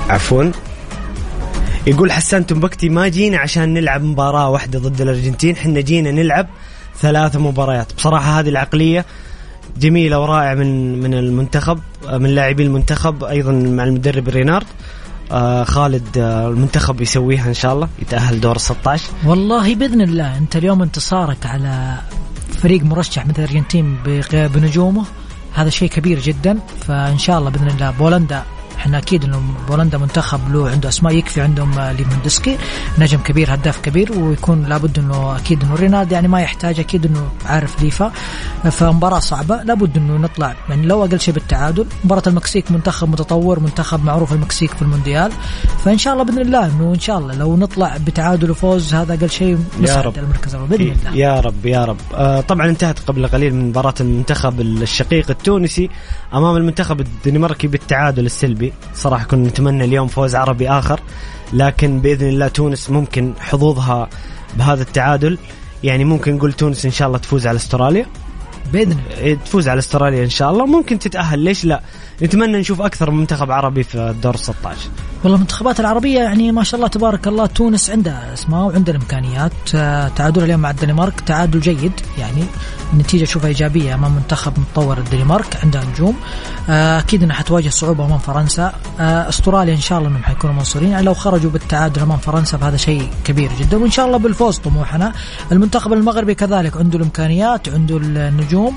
عفوا. يقول حسان تنبكتي ما جينا عشان نلعب مباراة واحدة ضد الأرجنتين حنا جينا نلعب ثلاث مباريات. بصراحة هذه العقلية جميلة ورائعة من من المنتخب من لاعبي المنتخب أيضا مع المدرب رينارد. آه خالد آه المنتخب يسويها إن شاء الله يتأهل دور 16 والله بإذن الله أنت اليوم انتصارك على فريق مرشح مثل الأرجنتين بنجومه. هذا شيء كبير جدا فإن شاء الله بإذن الله بولندا إحنا أكيد انه بولندا منتخب له عنده اسماء يكفي عندهم آه، ليفاندوسكي نجم كبير هداف كبير ويكون لابد انه أكيد انه رينارد يعني ما يحتاج أكيد انه عارف ليفا. فمباراة صعبة لابد انه نطلع يعني لو أقل شيء بالتعادل. مباراة المكسيك منتخب متطور منتخب معروف المكسيك في المونديال. فإن شاء الله بإذن الله إنه إن شاء الله لو نطلع بتعادل وفوز هذا أقل شيء نصعد رب. المركز الأول بإذن الله. يا رب يا رب. آه طبعا انتهت قبل قليل من مباراة المنتخب الشقيق التونسي أمام المنتخب الدنماركي بالتعادل السلبي. صراحة كنا نتمنى اليوم فوز عربي آخر لكن بإذن الله تونس ممكن حظوظها بهذا التعادل. يعني ممكن نقول تونس إن شاء الله تفوز على أستراليا. بإذن الله. إيه، تفوز على أستراليا إن شاء الله. ممكن تتأهل ليش لا؟ نتمنى نشوف أكثر من منتخب عربي في الدور 16 والله المنتخبات العربية يعني ما شاء الله تبارك الله تونس عندها أسماء وعندها الإمكانيات. آه، تعادل اليوم مع الدنمارك. تعادل جيد. يعني النتيجة اشوفها إيجابية أمام منتخب متطور الدنمارك عندها نجوم. آه، أكيد إنها حتواجه صعوبة أمام فرنسا. آه، أستراليا إن شاء الله إنهم حيكونوا منصورين. يعني لو خرجوا بالتعادل أمام فرنسا فهذا شيء كبير جدا. وإن شاء الله بالفوز طموحنا. المنتخب المغربي كذلك عنده الإمكانيات عنده النجوم.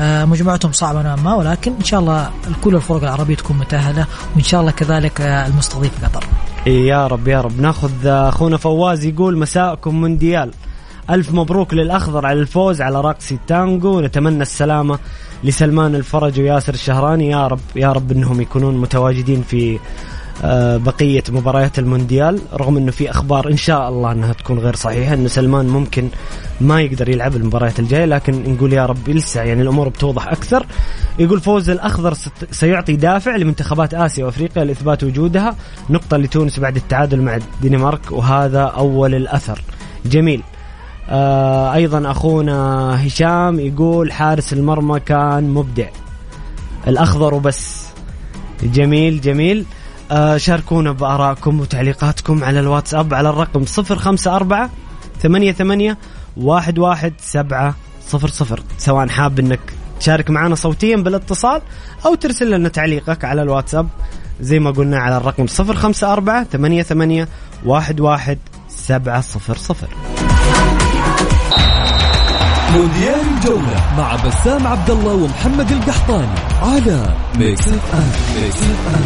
مجموعتهم صعبة نوعا ما ولكن إن شاء الله كل الفرق العربية تكون متأهلة وإن شاء الله كذلك آه، المستضيف قطر. يا رب يا رب. ناخذ أخونا فواز يقول مساءكم مونديال. ألف مبروك للأخضر على الفوز على رقص التانجو نتمنى السلامة لسلمان الفرج وياسر الشهراني. يا رب يا رب إنهم يكونون متواجدين في آه، بقية مباريات المونديال رغم إنه في أخبار إن شاء الله إنها تكون غير صحيحة إنه سلمان ممكن ما يقدر يلعب المباريات الجاية لكن نقول يا رب لسه يعني الأمور بتوضح أكثر. يقول فوز الأخضر ست- سيعطي دافع لمنتخبات آسيا وأفريقيا لإثبات وجودها. نقطة لتونس بعد التعادل مع الدنمارك وهذا أول الأثر. جميل. آه أيضا أخونا هشام يقول حارس المرمى كان مبدع. الأخضر وبس. جميل جميل. شاركونا بآرائكم وتعليقاتكم على الواتساب على الرقم 054 88 11700 سواء حاب إنك تشارك معنا صوتيا بالاتصال أو ترسل لنا تعليقك على الواتساب. زي ما قلنا على الرقم 054 88 11 700 مونديال الجولة مع بسام عبد الله ومحمد القحطاني على Mix FM Mix FM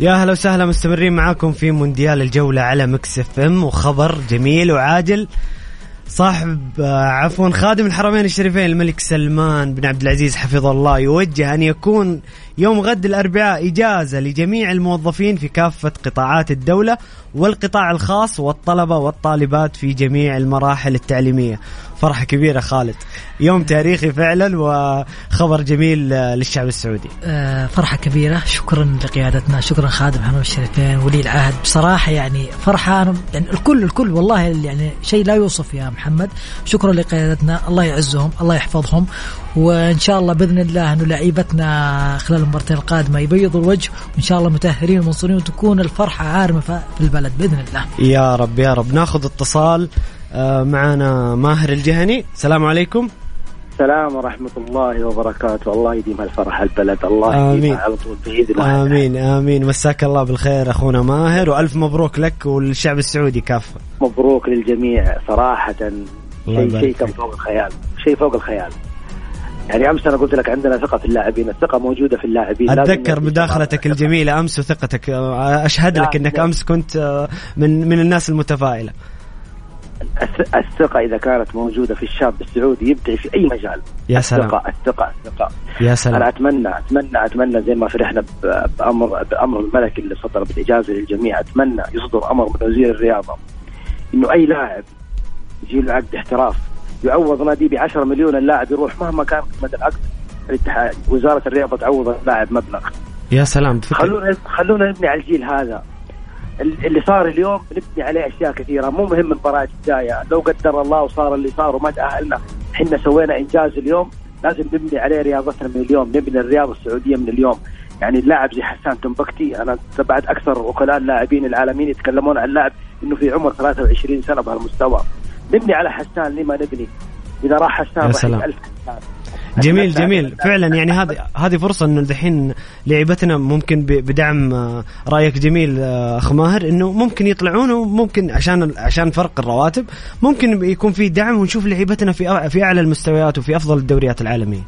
يا هلا وسهلا مستمرين معاكم في مونديال الجولة على Mix FM وخبر جميل وعاجل صاحب آه، عفوا خادم الحرمين الشريفين الملك سلمان بن عبد العزيز حفظه الله يوجه أن يكون يوم غد الأربعاء إجازة لجميع الموظفين في كافة قطاعات الدولة والقطاع الخاص والطلبة والطالبات في جميع المراحل التعليمية. فرحة كبيرة خالد. يوم تاريخي فعلا وخبر جميل آه، للشعب السعودي. آه، فرحة كبيرة. شكرا لقيادتنا. شكرا خادم حمام الشريفين ولي العهد. بصراحة يعني فرحة. يعني الكل الكل والله يعني شيء لا يوصف يا محمد. شكرا لقيادتنا. الله يعزهم الله يحفظهم. وإن شاء الله بإذن الله أنه لعيبتنا خلال المباراتين القادمة يبيضوا الوجه وإن شاء الله متأهلين ومنصورين وتكون الفرحة عارمة في البلد بإذن الله. يا رب يا رب. ناخذ اتصال آه، معنا ماهر الجهني. السلام عليكم. السلام ورحمة الله وبركاته. الله يديم الفرح البلد. الله آمين. يديمها على طول بإذن الله. آمين آمين. مساك الله بالخير أخونا ماهر وألف مبروك لك والشعب السعودي. كافة. مبروك للجميع صراحة. شيء شيء. فوق الخيال. شيء فوق الخيال. يعني أمس أنا قلت لك عندنا ثقة في اللاعبين الثقة موجودة في اللاعبين أتذكر مداخلتك الجميلة أمس وثقتك. آه، أشهد لك إنك لا. أمس كنت آه، من من الناس المتفائلة. الث- الثقة إذا كانت موجودة في الشاب السعودي يبدع في أي مجال. يا سلام. الثقة الثقة. الثقه يا أنا سلام أتمنى أتمنى أتمنى زي ما فرحنا ب- بأمر بأمر الملك اللي صدر بالإجازة للجميع أتمنى يصدر أمر من وزير الرياضة إنه أي لاعب يجي له عقد احتراف. يعوض نادي ب 10 مليون اللاعب يروح مهما كان قيمة العقد. الاتحاد وزارة الرياضة تعوض اللاعب مبلغ. يا سلام فكرة. خلونا خلونا نبني على الجيل هذا. ال- اللي صار اليوم نبني عليه أشياء كثيرة. مو مهم المباراة الجاية. لو قدر الله وصار اللي صار وما تاهلنا إحنا سوينا إنجاز اليوم. لازم نبني عليه رياضتنا من اليوم. نبني الرياضة السعودية من اليوم. يعني اللاعب زي حسان تنبكتي أنا تبعت أكثر وكلاء اللاعبين العالميين يتكلمون عن اللاعب إنه في عمر 23 سنة بهالمستوى. نبني على حسان لما نبني إذا راح حسان يا راح سلام. ألف حسان. جميل جميل. فعلا يعني هذه هذه فرصة إنه الحين لعيبتنا ممكن بدعم آه، رأيك جميل آه، أخ ماهر إنه ممكن يطلعون وممكن عشان عشان فرق الرواتب ممكن يكون في دعم ونشوف لعيبتنا في في أعلى المستويات وفي أفضل الدوريات العالمية.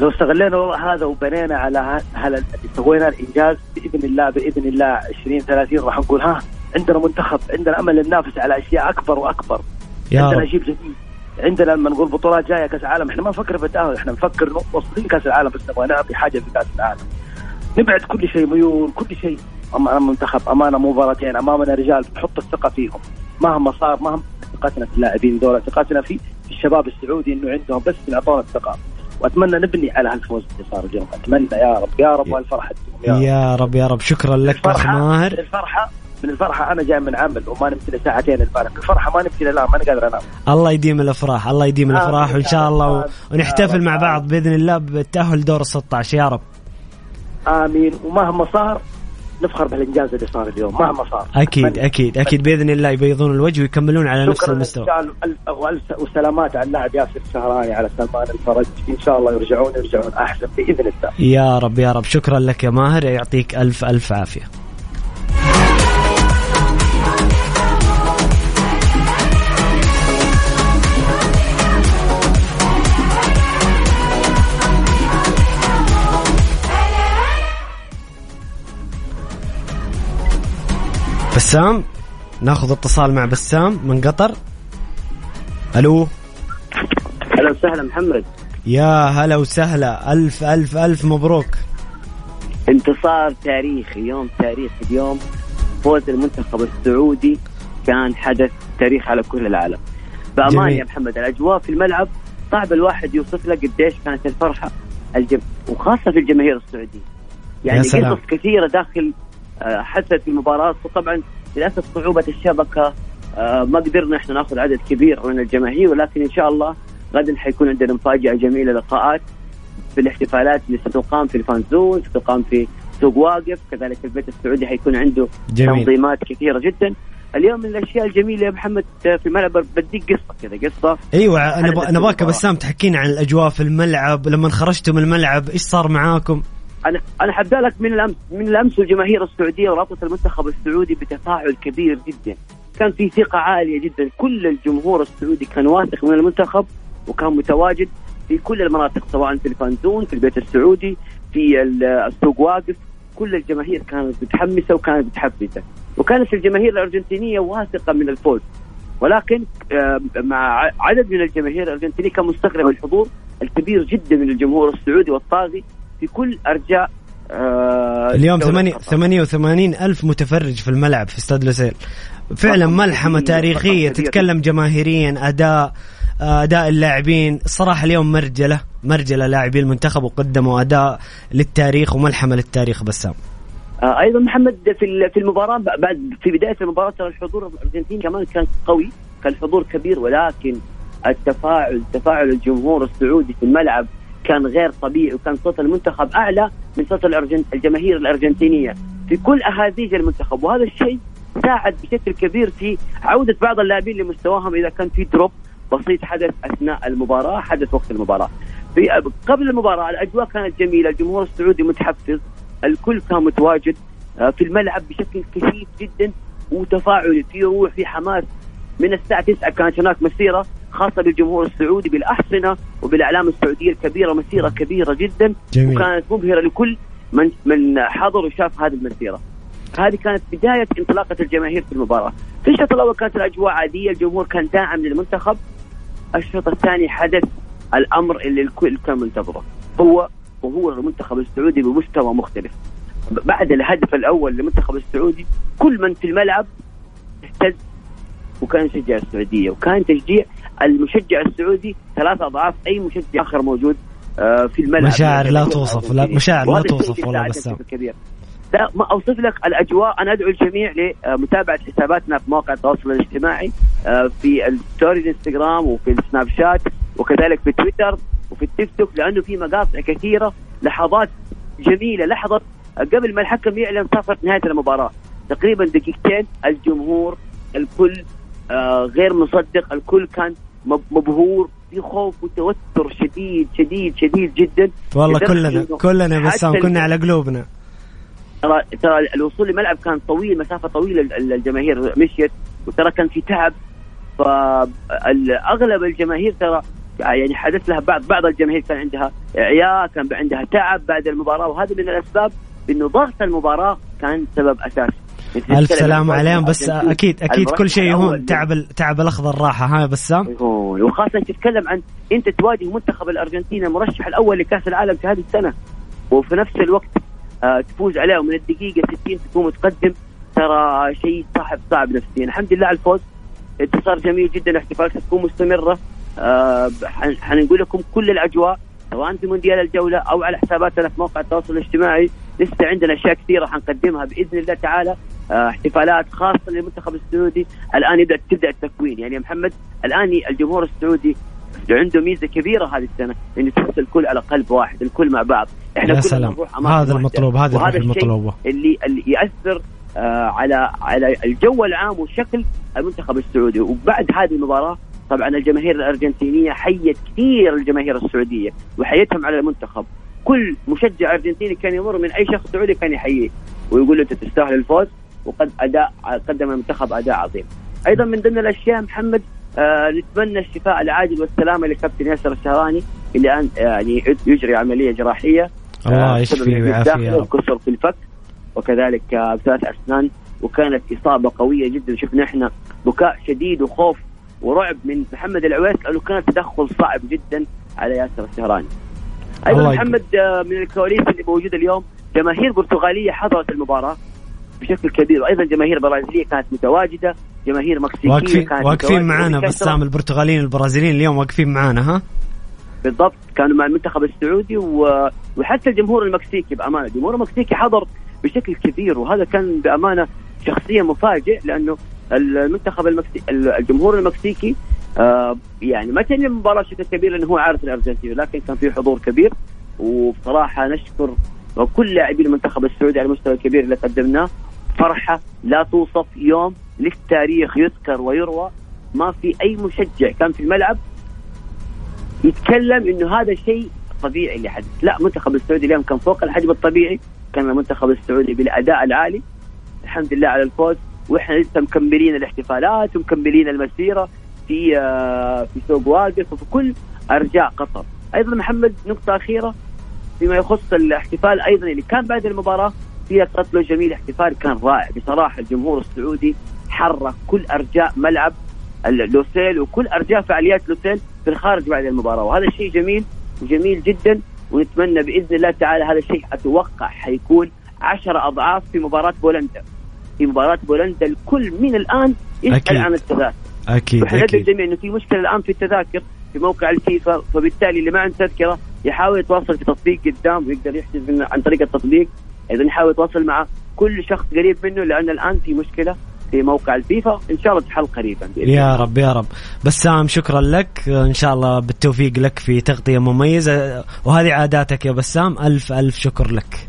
لو استغلينا والله هذا وبنينا على ه- هذا اللي سوينا الإنجاز بإذن الله بإذن الله 20 30 راح نقول ها عندنا منتخب عندنا أمل ننافس على أشياء أكبر وأكبر. يا عندنا جيل جديد. عندنا لما نقول بطولات جاية كأس العالم إحنا ما نفكر في التاهل إحنا نفكر واصلين كأس العالم بس نبغى نعطي حاجة في كأس العالم. نبعد كل شيء ميول كل شيء. امام المنتخب امامنا مباراتين أمامنا رجال نحط الثقة فيهم. مهما صار مهما ثقتنا في اللاعبين دول ثقتنا في الشباب السعودي إنه عندهم بس يعطونا الثقة. وأتمنى نبني على هالفوز اللي صار اليوم. أتمنى يا رب. يا رب والفرحه تدوم يا رب يا رب يا رب. شكرا لك أخ ماهر. الفرحة من الفرحة أنا جاي من عمل وما نمت لي ساعتين البارح الفرحة ما نمت لي الان ماني قادر أنام. الله يديم الأفراح الله يديم الأفراح وإن شاء. الله. ونحتفل مع. بعض بإذن الله بالتاهل دور ال 16 يا رب. آمين. ومهما صار نفخر بالإنجاز اللي صار اليوم مهما صار. أكيد. أكيد أكيد بإذن الله يبيضون الوجه ويكملون على نفس المستوى. وسلامات على اللاعب ياسر الشهراني على سلمان الفرج. إن شاء الله يرجعون يرجعون أحسن بإذن الله. يا رب يا رب. شكرا لك يا ماهر يعطيك ألف ألف عافية. بسام. ناخذ اتصال مع بسام من قطر. ألو. أهلا وسهلا محمد. يا هلا وسهلا. ألف ألف ألف مبروك. انتصار تاريخي يوم تاريخي اليوم فوز المنتخب السعودي. كان حدث تاريخ على كل العالم. بامان. يا محمد الأجواء في الملعب صعب الواحد يوصف لك قديش كانت الفرحة الجم... وخاصة في الجماهير السعودية. يعني. قصص كثيرة داخل آه، حدثت في المباراة. وطبعا للأسف صعوبة الشبكة. آه، ما قدرنا إحنا نأخذ عدد كبير من الجماهير ولكن إن شاء الله غدا حيكون عندنا مفاجأة جميلة لقاءات في الاحتفالات اللي ستقام في الفانزون ستقام في سوق واقف. كذلك البيت السعودي حيكون عنده جميل. تنظيمات كثيرة جدا. اليوم من الأشياء الجميلة يا محمد في الملعب بديك قصة كذا قصة. أيوه حدث نبغاك المباراة. بسام تحكينا عن الأجواء في الملعب. لما خرجتوا من الملعب إيش صار معاكم؟ أنا أنا حبدا لك من الأمس من الأمس والجماهير السعودية ورابطة المنتخب السعودي بتفاعل كبير جدا. كان في ثقة عالية جدا. كل الجمهور السعودي كان واثق من المنتخب وكان متواجد في كل المناطق سواء في الفانزون في البيت السعودي في ال- السوق واقف. كل الجماهير كانت متحمسة وكانت متحفزة. وكانت الجماهير الأرجنتينية واثقة من الفوز. ولكن مع عدد من الجماهير الأرجنتينية كان مستغرب الحضور الكبير جدا من الجمهور السعودي والطاغي. في كل أرجاء آه، اليوم دولة ثمانية- قطر. 88 ألف متفرج في الملعب في استاد لوسيل. فعلا ملحمة تاريخية. تتكلم جماهيريا أداء أداء اللاعبين. الصراحة اليوم مرجلة مرجلة لاعبي المنتخب وقدموا أداء للتاريخ وملحمة للتاريخ بسام. آه، أيضا محمد في في المباراة بعد في بداية المباراة ترى الحضور الأرجنتيني كمان كان قوي كان حضور كبير ولكن التفاعل تفاعل الجمهور السعودي في الملعب كان غير طبيعي وكان صوت المنتخب أعلى من صوت. الجماهير الأرجنتينية في كل أهازيج المنتخب وهذا الشيء ساعد بشكل كبير في عودة بعض اللاعبين لمستواهم إذا كان في دروب بسيط حدث أثناء المباراة حدث وقت المباراة في قبل المباراة الأجواء كانت جميلة الجمهور السعودي متحفز الكل كان متواجد آه، في الملعب بشكل كثيف جدا وتفاعلي في روح في حماس من الساعة 9 كانت هناك مسيرة خاصة بالجمهور السعودي بالأحصنة وبالأعلام السعودية الكبيرة مسيرة كبيرة جدا جميل. وكانت مبهرة لكل من من حضر وشاف هذه المسيرة. هذه كانت بداية انطلاقة الجماهير في المباراة. في الشوط الأول كانت الأجواء عادية الجمهور كان داعم للمنتخب. الشوط الثاني حدث الأمر اللي الكل كان منتظره. هو وهو المنتخب السعودي بمستوى مختلف. بعد الهدف الأول للمنتخب السعودي كل من في الملعب اهتز وكان يشجع السعودية. وكان تشجيع المشجع السعودي ثلاث أضعاف أي مشجع آخر موجود آه، في الملعب. مشاعر لا توصف، لا- مشاعر لا توصف والله بسام. كبير لا ما أوصف لك الأجواء. أنا أدعو الجميع لمتابعه حساباتنا في مواقع التواصل الاجتماعي آه، في ال story الانستغرام وفي السناب شات وكذلك في تويتر وفي التيك توك لأنه في مقاطع كثيرة لحظات جميلة لحظة قبل ما الحكم يعلن صفره نهاية المباراة. تقريبا دقيقتين الجمهور الكل آه، غير مصدق الكل كان مب- مبهور. في خوف وتوتر شديد شديد شديد جدا. والله كلنا كلنا بسام كنا على قلوبنا. ترى ترى الوصول للملعب كان طويل مسافة طويلة ال- الجماهير مشيت وترى كان في تعب. فاغلب الجماهير ترى يعني حدث لها بعض بعض الجماهير كان عندها عياء كان عندها تعب بعد المباراة. وهذا من الأسباب إنه ضغط المباراة كان سبب أساسي. ألف سلام عليهم. بس أكيد المرشح كل شيء الأول هون تعب تعب الأخضر راحة. ها بسام؟ هون وخاصة تتكلم عن أنت تواجه منتخب الأرجنتين المرشح الأول لكأس العالم في هذه السنة وفي نفس الوقت آه تفوز عليهم من الدقيقة 60 تكون متقدم ترى شيء صعب صعب نفسيا الحمد لله على الفوز. انتصار جميل جدا. الاحتفالات تكون مستمرة. آه حن- حنقول لكم كل الأجواء سواء في مونديال الجولة أو على حساباتنا في مواقع التواصل الاجتماعي. لسه عندنا أشياء كثيرة حنقدمها بإذن الله تعالى. آه، احتفالات خاصة للمنتخب السعودي. الآن يبدأ تبدأ التكوين. يعني يا محمد الآن الجمهور السعودي عنده ميزة كبيرة هذه السنة انه تحس الكل على قلب واحد الكل مع بعض. يا كلنا سلام. هذا. المطلوب، الشيء المطلوبة. اللي اللي يأثر آه على على الجو العام وشكل المنتخب السعودي. وبعد هذه المباراة طبعا الجماهير الأرجنتينية حيت كثير الجماهير السعودية وحيتهم على المنتخب. كل مشجع أرجنتيني كان يمر من أي شخص سعودي كان يحييه ويقول له أنت تستاهل الفوز وقد أداء قدم المنتخب أداء عظيم أيضا من ضمن الأشياء محمد آه نتمنى الشفاء العاجل والسلامة لكابتن ياسر الشهراني اللي الان يعني يجري عملية جراحية الله آه، يشفيه بسبب نزيف ويعافيه. وكسر في الفك وكذلك آه، بثلاث أسنان وكانت إصابة قوية جدا شفنا إحنا بكاء شديد وخوف ورعب من محمد العويس لأنه كان تدخل صعب جدا على ياسر الشهراني. أيضا محمد آه، من الكواليس اللي موجودة اليوم جماهير برتغاليه حضرت المباراة بشكل كبير وأيضا جماهير برازيليه كانت متواجدة جماهير مكسيكية واقفين كانت واقفين معانا. بسام البرتغاليين البرازيليين اليوم واقفين معانا ها بالضبط كانوا مع المنتخب السعودي و... وحتى الجمهور المكسيكي بأمانة الجمهور المكسيكي حضر بشكل كبير وهذا كان بأمانة شخصيه مفاجئ لأنه المنتخب المكسي... الجمهور المكسيكي آه يعني ما تعني المباراه بشكل كبير لأنه هو عارف الأرجنتين لكن كان في حضور كبير. وبصراحة نشكر كل لاعبي المنتخب السعودي على المستوى الكبير اللي قدمناه. فرحة لا توصف يوم للتاريخ يذكر ويروى ما في أي مشجع كان في الملعب يتكلم إنه هذا شيء طبيعي اللي حدث لا المنتخب السعودي اليوم كان فوق الحجم الطبيعي. كان المنتخب السعودي بالأداء العالي. الحمد لله على الفوز. وإحنا لسه مكملين الاحتفالات ومكملين المسيرة. في آه، في سوق واقف وفي كل أرجاء قطر. أيضا محمد نقطة أخيرة فيما يخص الاحتفال أيضا اللي كان بعد المباراة فيها قتل جميل احتفال كان رائع بصراحة. الجمهور السعودي حرك كل أرجاء ملعب لوسيل وكل أرجاء فعاليات لوسيل في الخارج بعد المباراة. وهذا شيء جميل وجميل جدا ونتمنى بإذن الله تعالى هذا الشيء أتوقع حيكون عشرة أضعاف في مباراة بولندا. في مباراة بولندا الكل من الآن يسأل أكيد. عن التذاكر. أكيد أكيد. الجميع إنه في مشكلة الآن في التذاكر في موقع الفيفا فبالتالي اللي ما عنده تذكرة يحاول يتواصل في تطبيق قدام ويقدر يحجز من عن طريق التطبيق. أيضا يحاول يتواصل مع كل شخص قريب منه لأن الآن في مشكلة في موقع الفيفا. إن شاء الله تحل قريبا يا. رب يا رب. بسام شكرا لك. إن شاء الله بالتوفيق لك في تغطية مميزة. وهذه عاداتك يا بسام. ألف ألف شكر لك.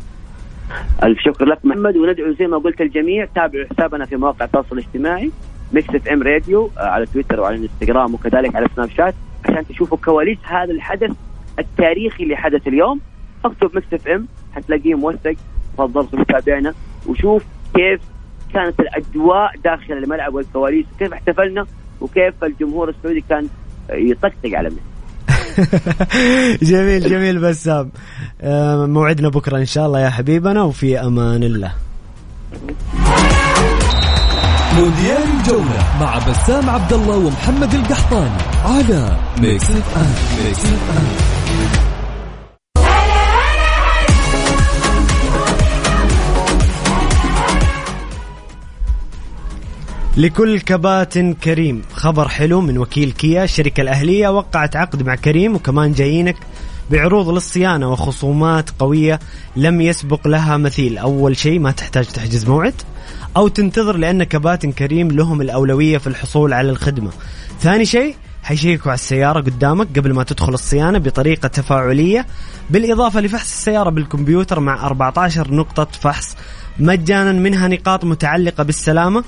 ألف شكر لك محمد وندعو زي ما قلت الجميع تابعوا حسابنا في مواقع التواصل الاجتماعي. Mix FM Radio على تويتر وعلى الانستغرام وكذلك على سناب شات عشان تشوفوا كواليس هذا الحدث التاريخي اللي حدث اليوم. اكتب Mix FM حتلاقيه موثق تفضل خذ تابعنا وشوف كيف كانت الأجواء داخل الملعب والكواليس وكيف احتفلنا وكيف الجمهور السعودي كان آه، يطقطق على ميسي جميل جميل بسام. آه، موعدنا بكرة إن شاء الله يا حبيبنا وفي أمان الله. مونديال الجولة مع بسام عبد الله ومحمد القحطاني على Mix FM Mix FM لكل كباتن كريم. خبر حلو من وكيل كيا الشركة الأهلية وقعت عقد مع كريم وكمان جايينك بعروض للصيانة وخصومات قوية لم يسبق لها مثيل. أول شيء ما تحتاج تحجز موعد. أو تنتظر لأن كباتن كريم لهم الأولوية في الحصول على الخدمة. ثاني شيء حيشيكوا على السيارة قدامك قبل ما تدخل الصيانة بطريقة تفاعلية بالإضافة لفحص السيارة بالكمبيوتر مع 14 نقطة فحص مجانا منها نقاط متعلقة بالسلامة.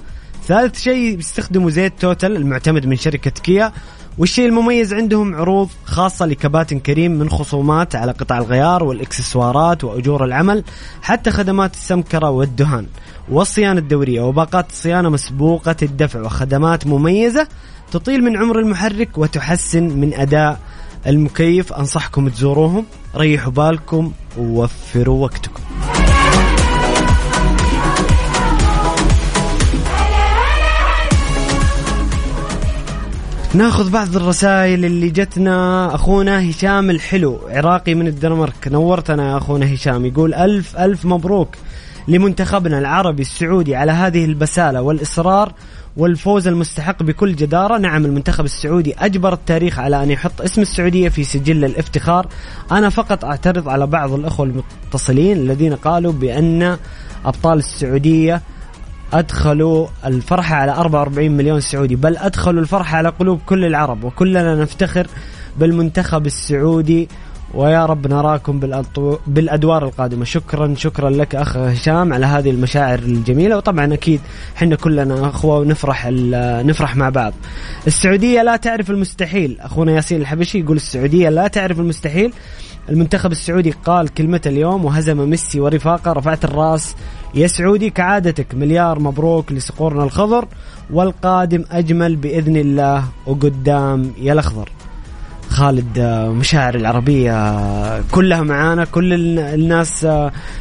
ثالث شيء بيستخدموا زيت توتال المعتمد من شركة كيا. والشيء المميز عندهم عروض خاصة لكباتن كريم من خصومات على قطع الغيار والإكسسوارات وأجور العمل حتى خدمات السمكرة والدهان. والصيانة الدورية وباقات الصيانة مسبوقة الدفع وخدمات مميزة تطيل من عمر المحرك وتحسن من أداء المكيف. أنصحكم تزوروهم ريحوا بالكم ووفروا وقتكم. ناخذ بعض الرسائل اللي جتنا. أخونا هشام الحلو عراقي من الدنمارك. نورتنا يا أخونا هشام يقول ألف ألف مبروك لمنتخبنا العربي السعودي على هذه البسالة والإصرار والفوز المستحق بكل جدارة. نعم المنتخب السعودي أجبر التاريخ على أن يحط اسم السعودية في سجل الافتخار. أنا فقط أعترض على بعض الأخوة المتصلين الذين قالوا بأن أبطال السعودية أدخلوا الفرحه على 44 مليون سعودي بل أدخلوا الفرحه على قلوب كل العرب وكلنا نفتخر بالمنتخب السعودي ويا رب نراكم. بالأدوار القادمة شكرا شكرا لك أخ هشام على هذه المشاعر الجميلة وطبعا أكيد إحنا كلنا أخوة ونفرح. نفرح مع بعض السعودية لا تعرف المستحيل أخونا ياسين الحبشي يقول السعودية لا تعرف المستحيل المنتخب السعودي قال كلمته اليوم وهزم ميسي ورفاقه. رفعت الراس. يا سعودي كعادتك. مليار مبروك لصقورنا الخضر والقادم أجمل بإذن الله وقدام يا الأخضر. خالد مشاعر العربية كلها معانا. كل ال- الناس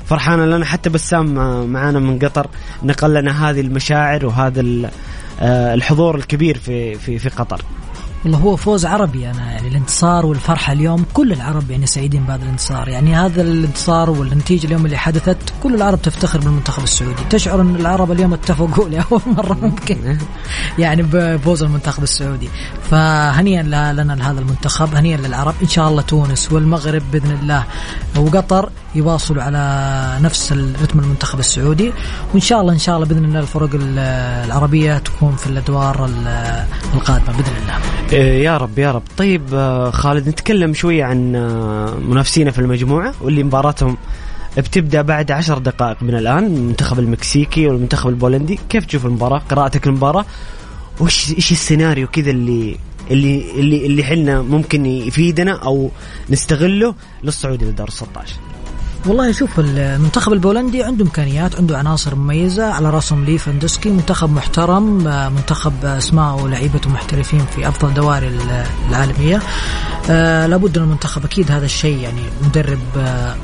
فرحانة لنا. حتى بسام معانا من قطر. نقل لنا هذه المشاعر وهذا آه، الحضور الكبير في في في قطر. والله هو فوز عربي أنا يعني الانتصار والفرحة اليوم كل العرب يعني سعيدين بهذا الانتصار. يعني هذا الانتصار والنتيجة اليوم اللي حدثت كل العرب تفتخر بالمنتخب السعودي. تشعر إن العرب اليوم اتفقوا لأول مرة ممكن. يعني بفوز المنتخب السعودي. فهنيئا لنا لهذا المنتخب هنيئا للعرب. إن شاء الله تونس والمغرب بإذن الله وقطر يواصلوا على نفس الرتم المنتخب السعودي. وإن شاء الله إن شاء الله بإذن الله الفرق ال- العربية تكون في الأدوار ال- القادمة بإذن الله. يا رب يا رب. طيب آه، خالد نتكلم شوية عن آه، منافسينا في المجموعة واللي مباراتهم بتبدأ بعد عشر دقائق من الآن المنتخب المكسيكي والمنتخب البولندي. كيف تشوف المباراة؟ قراءتك المباراه وش إيش السيناريو كذا اللي اللي اللي اللي حلنا ممكن يفيدنا أو نستغله للصعود إلى دور 16 والله شوف المنتخب البولندي عنده إمكانيات عنده عناصر مميزة. على رأسهم ليفاندوسكي منتخب محترم. آه، منتخب اسماء ولاعيبته محترفين في أفضل دوائر ال- العالمية. آه لابد ان المنتخب أكيد هذا الشيء يعني مدرب آه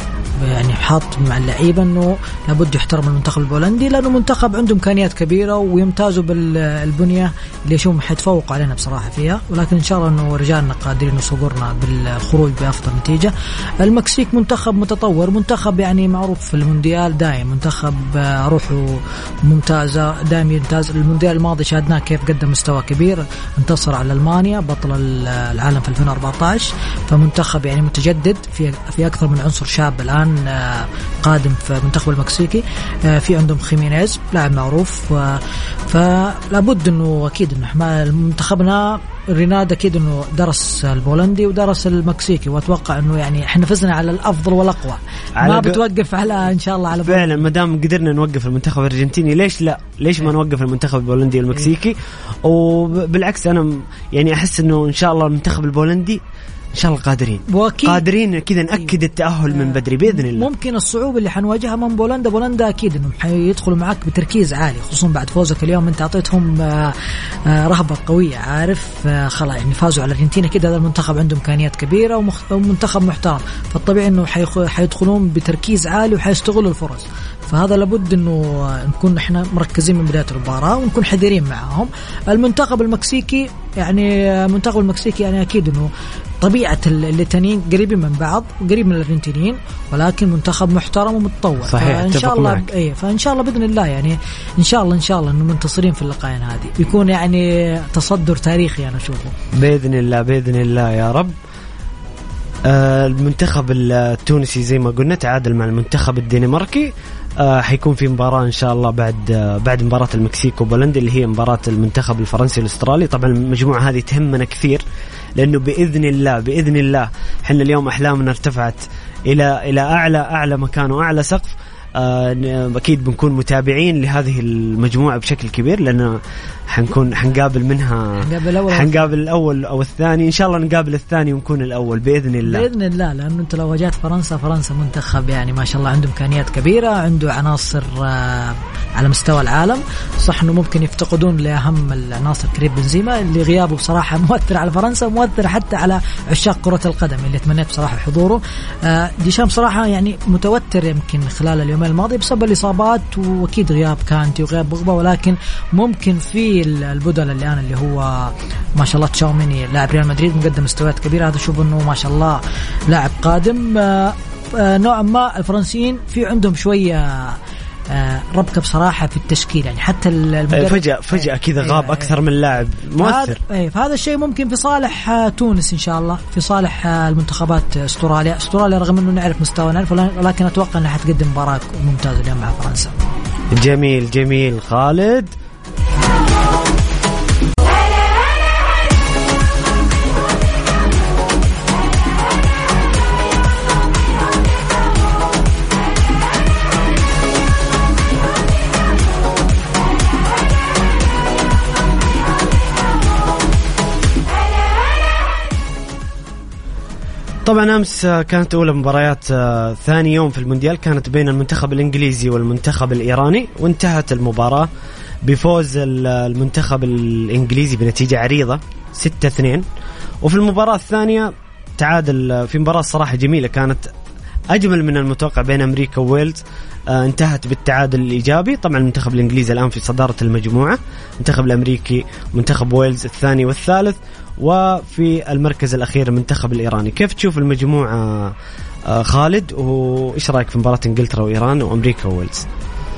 يعني حاط مع اللعيبة إنه لابد يحترم المنتخب البولندي لأنه منتخب عنده إمكانيات كبيرة ويمتازوا بالبنية اللي اشوفهم حيتفوقوا علينا بصراحة فيها. ولكن إن شاء الله إنه رجالنا قادرين يصبرنا بالخروج بأفضل نتيجة. المكسيك منتخب متطور منتخب يعني معروف في المونديال دايم. منتخب آه، روحه ممتازة دائما يمتاز. المونديال الماضي شاهدناه كيف قدم مستوى كبير انتصر على ألمانيا بطل العالم في 2014 فمنتخب يعني متجدد في في أكثر من عنصر شاب الآن. آه، قادم في المنتخب المكسيكي آه، في عندهم خيمينيز لاعب معروف فلابد إنه أكيد إنه منتخبنا ريناد أكيد إنه درس البولندي ودرس المكسيكي وأتوقع إنه يعني إحنا فزنا على الأفضل والأقوى ما بتوقف على إن شاء الله على فعلا ما دام قدرنا نوقف المنتخب الأرجنتيني ليش لا؟ ليش ما نوقف المنتخب البولندي والمكسيكي؟ وبالعكس أنا يعني أحس إنه إن شاء الله المنتخب البولندي إن شاء الله قادرين. واكيد قادرين كذا نأكد التأهل من بدري بإذن الله. ممكن الصعوبة اللي حنواجهها من بولندا بولندا أكيد إنهم حيدخلوا معك بتركيز عالي خصوصا بعد فوزك اليوم أنت أعطيتهم آه، آه، رهبة قوية عارف؟ آه، خلاص يعني فازوا على الأرجنتين أكيد هذا المنتخب عنده إمكانيات كبيرة ومخ- ومنتخب محترم. فالطبيعي حيخ- حيدخلون بتركيز عالي وحيستغلوا الفرص. فهذا لابد إنه نكون إحنا مركزين من بداية المباراة ونكون حذرين معاهم. المنتخب المكسيكي يعني المنتخب المكسيكي يعني أكيد إنه طبيعة ال- الاتنين قريبين من بعض وقريب من الأرجنتينيين ولكن منتخب محترم ومتطور. صحيح، فإن شاء الله معك. اي فإن شاء الله بإذن الله يعني إن شاء الله إن شاء الله إنه منتصرين في اللقاءين هذه. بيكون يعني تصدر تاريخي أنا أشوفه. بإذن الله بإذن الله يا رب. آه، المنتخب التونسي زي ما قلنا تعادل مع المنتخب الدنماركي. آه، حيكون في مباراة إن شاء الله بعد آه، بعد مباراة المكسيك وبولندا اللي هي مباراة المنتخب الفرنسي الأسترالي. طبعا المجموعة هذه تهمنا كثير لأنه بإذن الله بإذن الله إحنا اليوم أحلامنا ارتفعت إلى إلى أعلى أعلى مكان وأعلى سقف. أكيد بنكون متابعين لهذه المجموعة بشكل كبير لأن حنكون حنقابل منها حنقابل الأول حنقابل الأول أو الثاني. إن شاء الله نقابل الثاني ونكون الأول بإذن الله. بإذن الله لأنه أنت لو واجهت فرنسا فرنسا منتخب يعني ما شاء الله عنده إمكانيات كبيرة عنده عناصر آه، على مستوى العالم. صح إنه ممكن يفتقدون لأهم العناصر كريم بنزيما اللي غيابه بصراحة مؤثر على فرنسا ومؤثر حتى على عشاق كرة القدم اللي تمنيت بصراحة حضوره. آه، ديشام صراحة يعني متوتر يمكن خلال اليومين الماضيه بسبب الإصابات وأكيد غياب كانتي وغياب بوجبا ولكن ممكن في البدل الآن اللي هو ما شاء الله تشاوميني لاعب ريال مدريد مقدم مستويات كبيرة. هذا أشوف إنه ما شاء الله لاعب قادم. آه، آه، نوعا ما الفرنسيين في عندهم شوية ربكه بصراحة في التشكيل يعني حتى آه، المدرب فجاه فجأة كذا إيه، غاب إيه. أكثر من لاعب مؤثر. اي فهذا الشيء ممكن في صالح آه، تونس إن شاء الله في صالح آه، المنتخبات آه، أستراليا. أستراليا رغم إنه نعرف مستوى نعرف ولكن أتوقع إنها حتقدم مباراة ممتازة اليوم مع فرنسا. جميل جميل. خالد؟ طبعا أمس كانت أولى مباريات آه، ثاني يوم في المونديال كانت بين المنتخب الإنجليزي والمنتخب الإيراني وانتهت المباراة بفوز ال- المنتخب الإنجليزي بنتيجة عريضة 6-2 وفي المباراة الثانية تعادل آه، في مباراة صراحة جميلة كانت أجمل من المتوقع بين أمريكا وويلز آه انتهت بالتعادل الإيجابي. طبعا المنتخب الإنجليزي الآن في صدارة المجموعة المنتخب الأمريكي منتخب ويلز الثاني والثالث. وفي المركز الأخير المنتخب الإيراني. كيف تشوف المجموعة آه خالد؟ وإيش رأيك في مباراة إنجلترا وإيران وأمريكا وويلز؟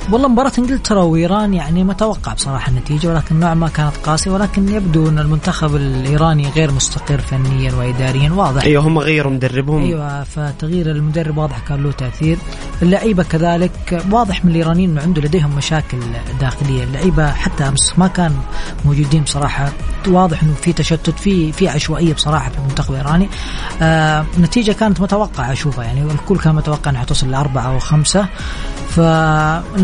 والله مباراة إنجلترا وإيران يعني متوقع بصراحة النتيجة ولكن نوعا ما كانت قاسية ولكن يبدو أن المنتخب الإيراني غير مستقر فنيا واداريا واضح. أيوه هم غيروا مدربهم. أيوه فتغيير المدرب واضح كان له تأثير. اللعيبة كذلك واضح من الإيرانيين إنه عنده لديهم مشاكل داخلية. اللعيبة حتى أمس ما كان موجودين بصراحة. واضح إنه في تشتت في في عشوائية بصراحة في المنتخب الإيراني. آه النتيجة كانت متوقعة أشوفها يعني الكل كان متوقع إنها توصل لأربعة أو خمسة.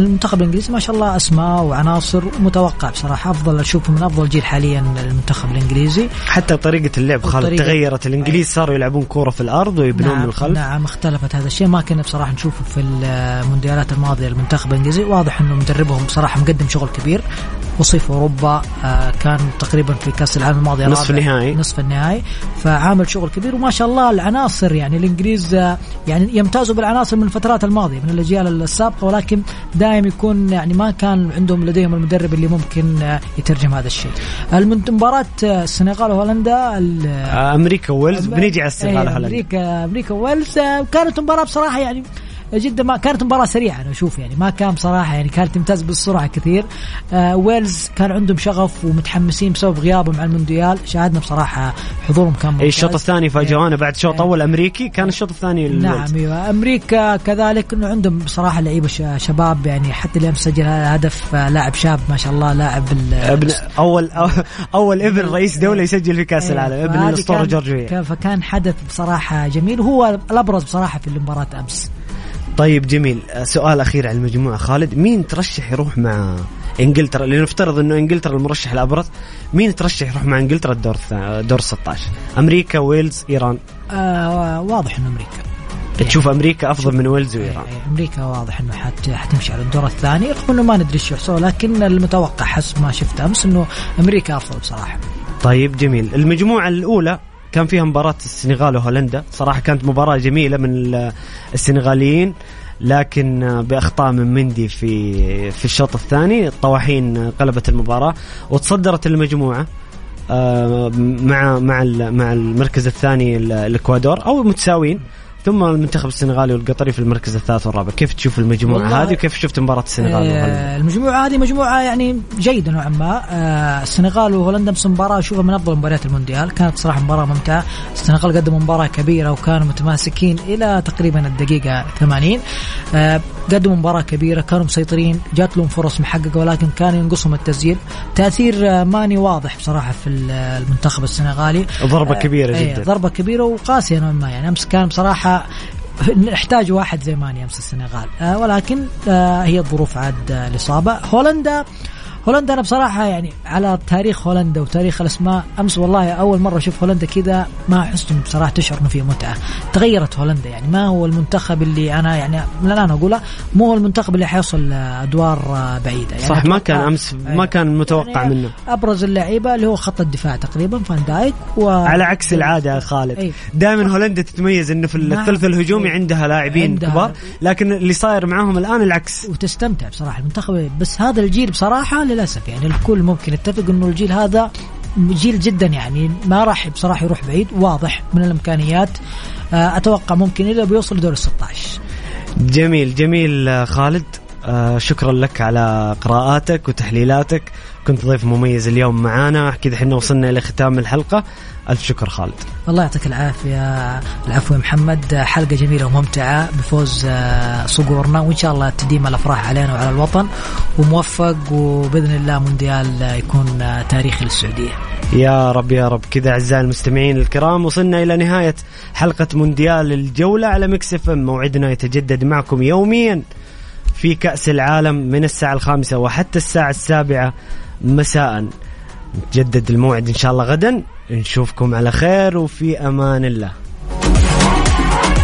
فالمنتخب الإنجليزي ما شاء الله أسماء وعناصر متوقع بصراحة. أفضل اشوفه من أفضل جيل حاليا المنتخب الإنجليزي. حتى طريقة اللعب خالد تغيرت. الإنجليز صاروا يلعبون كورة في الأرض ويبنون من نعم الخلف. نعم اختلفت هذا الشيء. ما كنا بصراحة نشوفه في المونديالات الماضية المنتخب الإنجليزي. واضح إنه مدربهم بصراحة مقدم شغل كبير. وصيف أوروبا آه، كان تقريبا في كأس العالم الماضي نصف النهائي. نصف النهائي. فعامل شغل كبير وما شاء الله العناصر يعني الإنجليز آه، يعني يمتازوا بالعناصر من الفترات الماضية من الأجيال السابقة ولكن دائما يكون يعني ما كان عندهم لديهم المدرب اللي ممكن آه، يترجم هذا الشيء. مباراة السنغال وهولندا أمريكا وويلز بنيجي على السنغال إيه، وهولندا. أمريكا أمريكا ويلز. كانت مباراة بصراحة يعني جدا ما كانت مباراة سريعة أنا أشوف يعني. ما كان بصراحة يعني كانت تمتاز بالسرعة كثير. آه ويلز كان عندهم شغف ومتحمسين بسبب غيابهم على المونديال. شاهدنا بصراحة حضورهم كان اي ممتاز. الشوط الثاني فاجئونا بعد شوط أول أمريكي. كان الشوط الثاني نعم. أيوه. أمريكا كذلك إنه عندهم بصراحة لعيبة ش- شباب يعني حتى اللي امس سجل هذا هدف آه، لاعب شاب ما شاء الله لاعب ابن اول أول إبن رئيس دولة يسجل في كأس إيه، العالم. ابن فهذه الاسطوره كان- جورج ويا كان- فكان حدث بصراحة جميل. وهو الأبرز بصراحة في المباراة أمس. طيب جميل. آه، سؤال أخير على المجموعة. خالد مين ترشح يروح مع إنجلترا؟ لنفترض إنه إنجلترا المرشح الابرز مين ترشح يروح مع إنجلترا الدور دور 16 أمريكا ويلز إيران. آه واضح إنه أمريكا. تشوف أمريكا أفضل من ويلز وإيران. إيه، أمريكا واضح إنه حت حتمشي على الدور الثاني. رغم إنه ما ندري إيش يحصل لكن المتوقع حسب ما شفت أمس إنه أمريكا أفضل بصراحة. طيب جميل. المجموعة الأولى كان فيها مباراة السنغال وهولندا. صراحة كانت مباراة جميلة من ال- السنغاليين لكن بأخطاء من مندي في في الشوط الثاني. الطواحين قلبت المباراة وتصدرت المجموعة آه، مع مع مع المركز الثاني ال- الإكوادور أو متساويين ثم المنتخب السنغالي والقطري في المركز الثالث والرابع. كيف تشوف المجموعة والله- هذه وكيف شفت مباراة السنغال آه المجموعة هذه مجموعة يعني جيدة نوعا ما. آه السنغال وهولندا امس مباراه اشوفها من أفضل مباريات المونديال. كانت صراحة مباراة ممتعة. السنغال قدموا مباراة كبيرة وكانوا متماسكين إلى تقريبا الدقيقة 80 آه قدموا مباراة كبيرة كانوا مسيطرين جات لهم فرص محققة ولكن كان ينقصهم التسجيل. تأثير آه ماني واضح بصراحة في ال- المنتخب السنغالي. ضربة آه، كبيرة إيه، جدا. ضربة كبيرة وقاسية نوعا ما. يعني أمس كان بصراحة نحتاج واحد زي ماني أمس السنغال. آه ولكن آه هي الظروف عاد آه الاصابه هولندا هولندا أنا بصراحة يعني على تاريخ هولندا وتاريخ الأسماء أمس والله أول مرة أشوف هولندا كذا ما أحس إنه بصراحة تشعر إنه في متعة تغيرت هولندا يعني ما هو المنتخب اللي أنا يعني من الآن أقوله مو هو المنتخب اللي حيوصل ادوار بعيدة يعني صح ما كان أمس ما. كان متوقع يعني منه أبرز اللعيبة اللي هو خط الدفاع تقريبا فان دايك و على عكس العادة يا خالد أي. دائما هولندا تتميز إنه في. الثلث الهجومي أي. عندها لاعبين عندها. كبار لكن اللي صاير معاهم الآن العكس وتستمتع بصراحة المنتخب بس هذا الجيل بصراحة للأسف يعني الكل ممكن يتفق إنه الجيل هذا جيل جدا يعني ما راح بصراحة يروح بعيد واضح من الإمكانيات. آه، أتوقع ممكن اذا بيوصل دور ال 16 جميل جميل آه، خالد. آه شكرا لك على قراءاتك وتحليلاتك. كنت ضيف مميز اليوم معانا. كذا إحنا وصلنا إلى ختام الحلقة. ألف شكر خالد. الله يعطيك العافية. العفو يا محمد. حلقة جميلة وممتعة بفوز آه، صقورنا وإن شاء الله تديم الأفراح علينا وعلى الوطن. وموفق وبإذن الله مونديال يكون آه، تاريخي للسعودية. يا رب يا رب. كذا أعزائي المستمعين الكرام وصلنا إلى نهاية حلقة مونديال الجولة على Mix FM. موعدنا يتجدد معكم يوميا في كأس العالم من الساعة الخامسة وحتى الساعة السابعة مساء. نتجدد الموعد إن شاء الله غدا. نشوفكم على خير وفي أمان الله.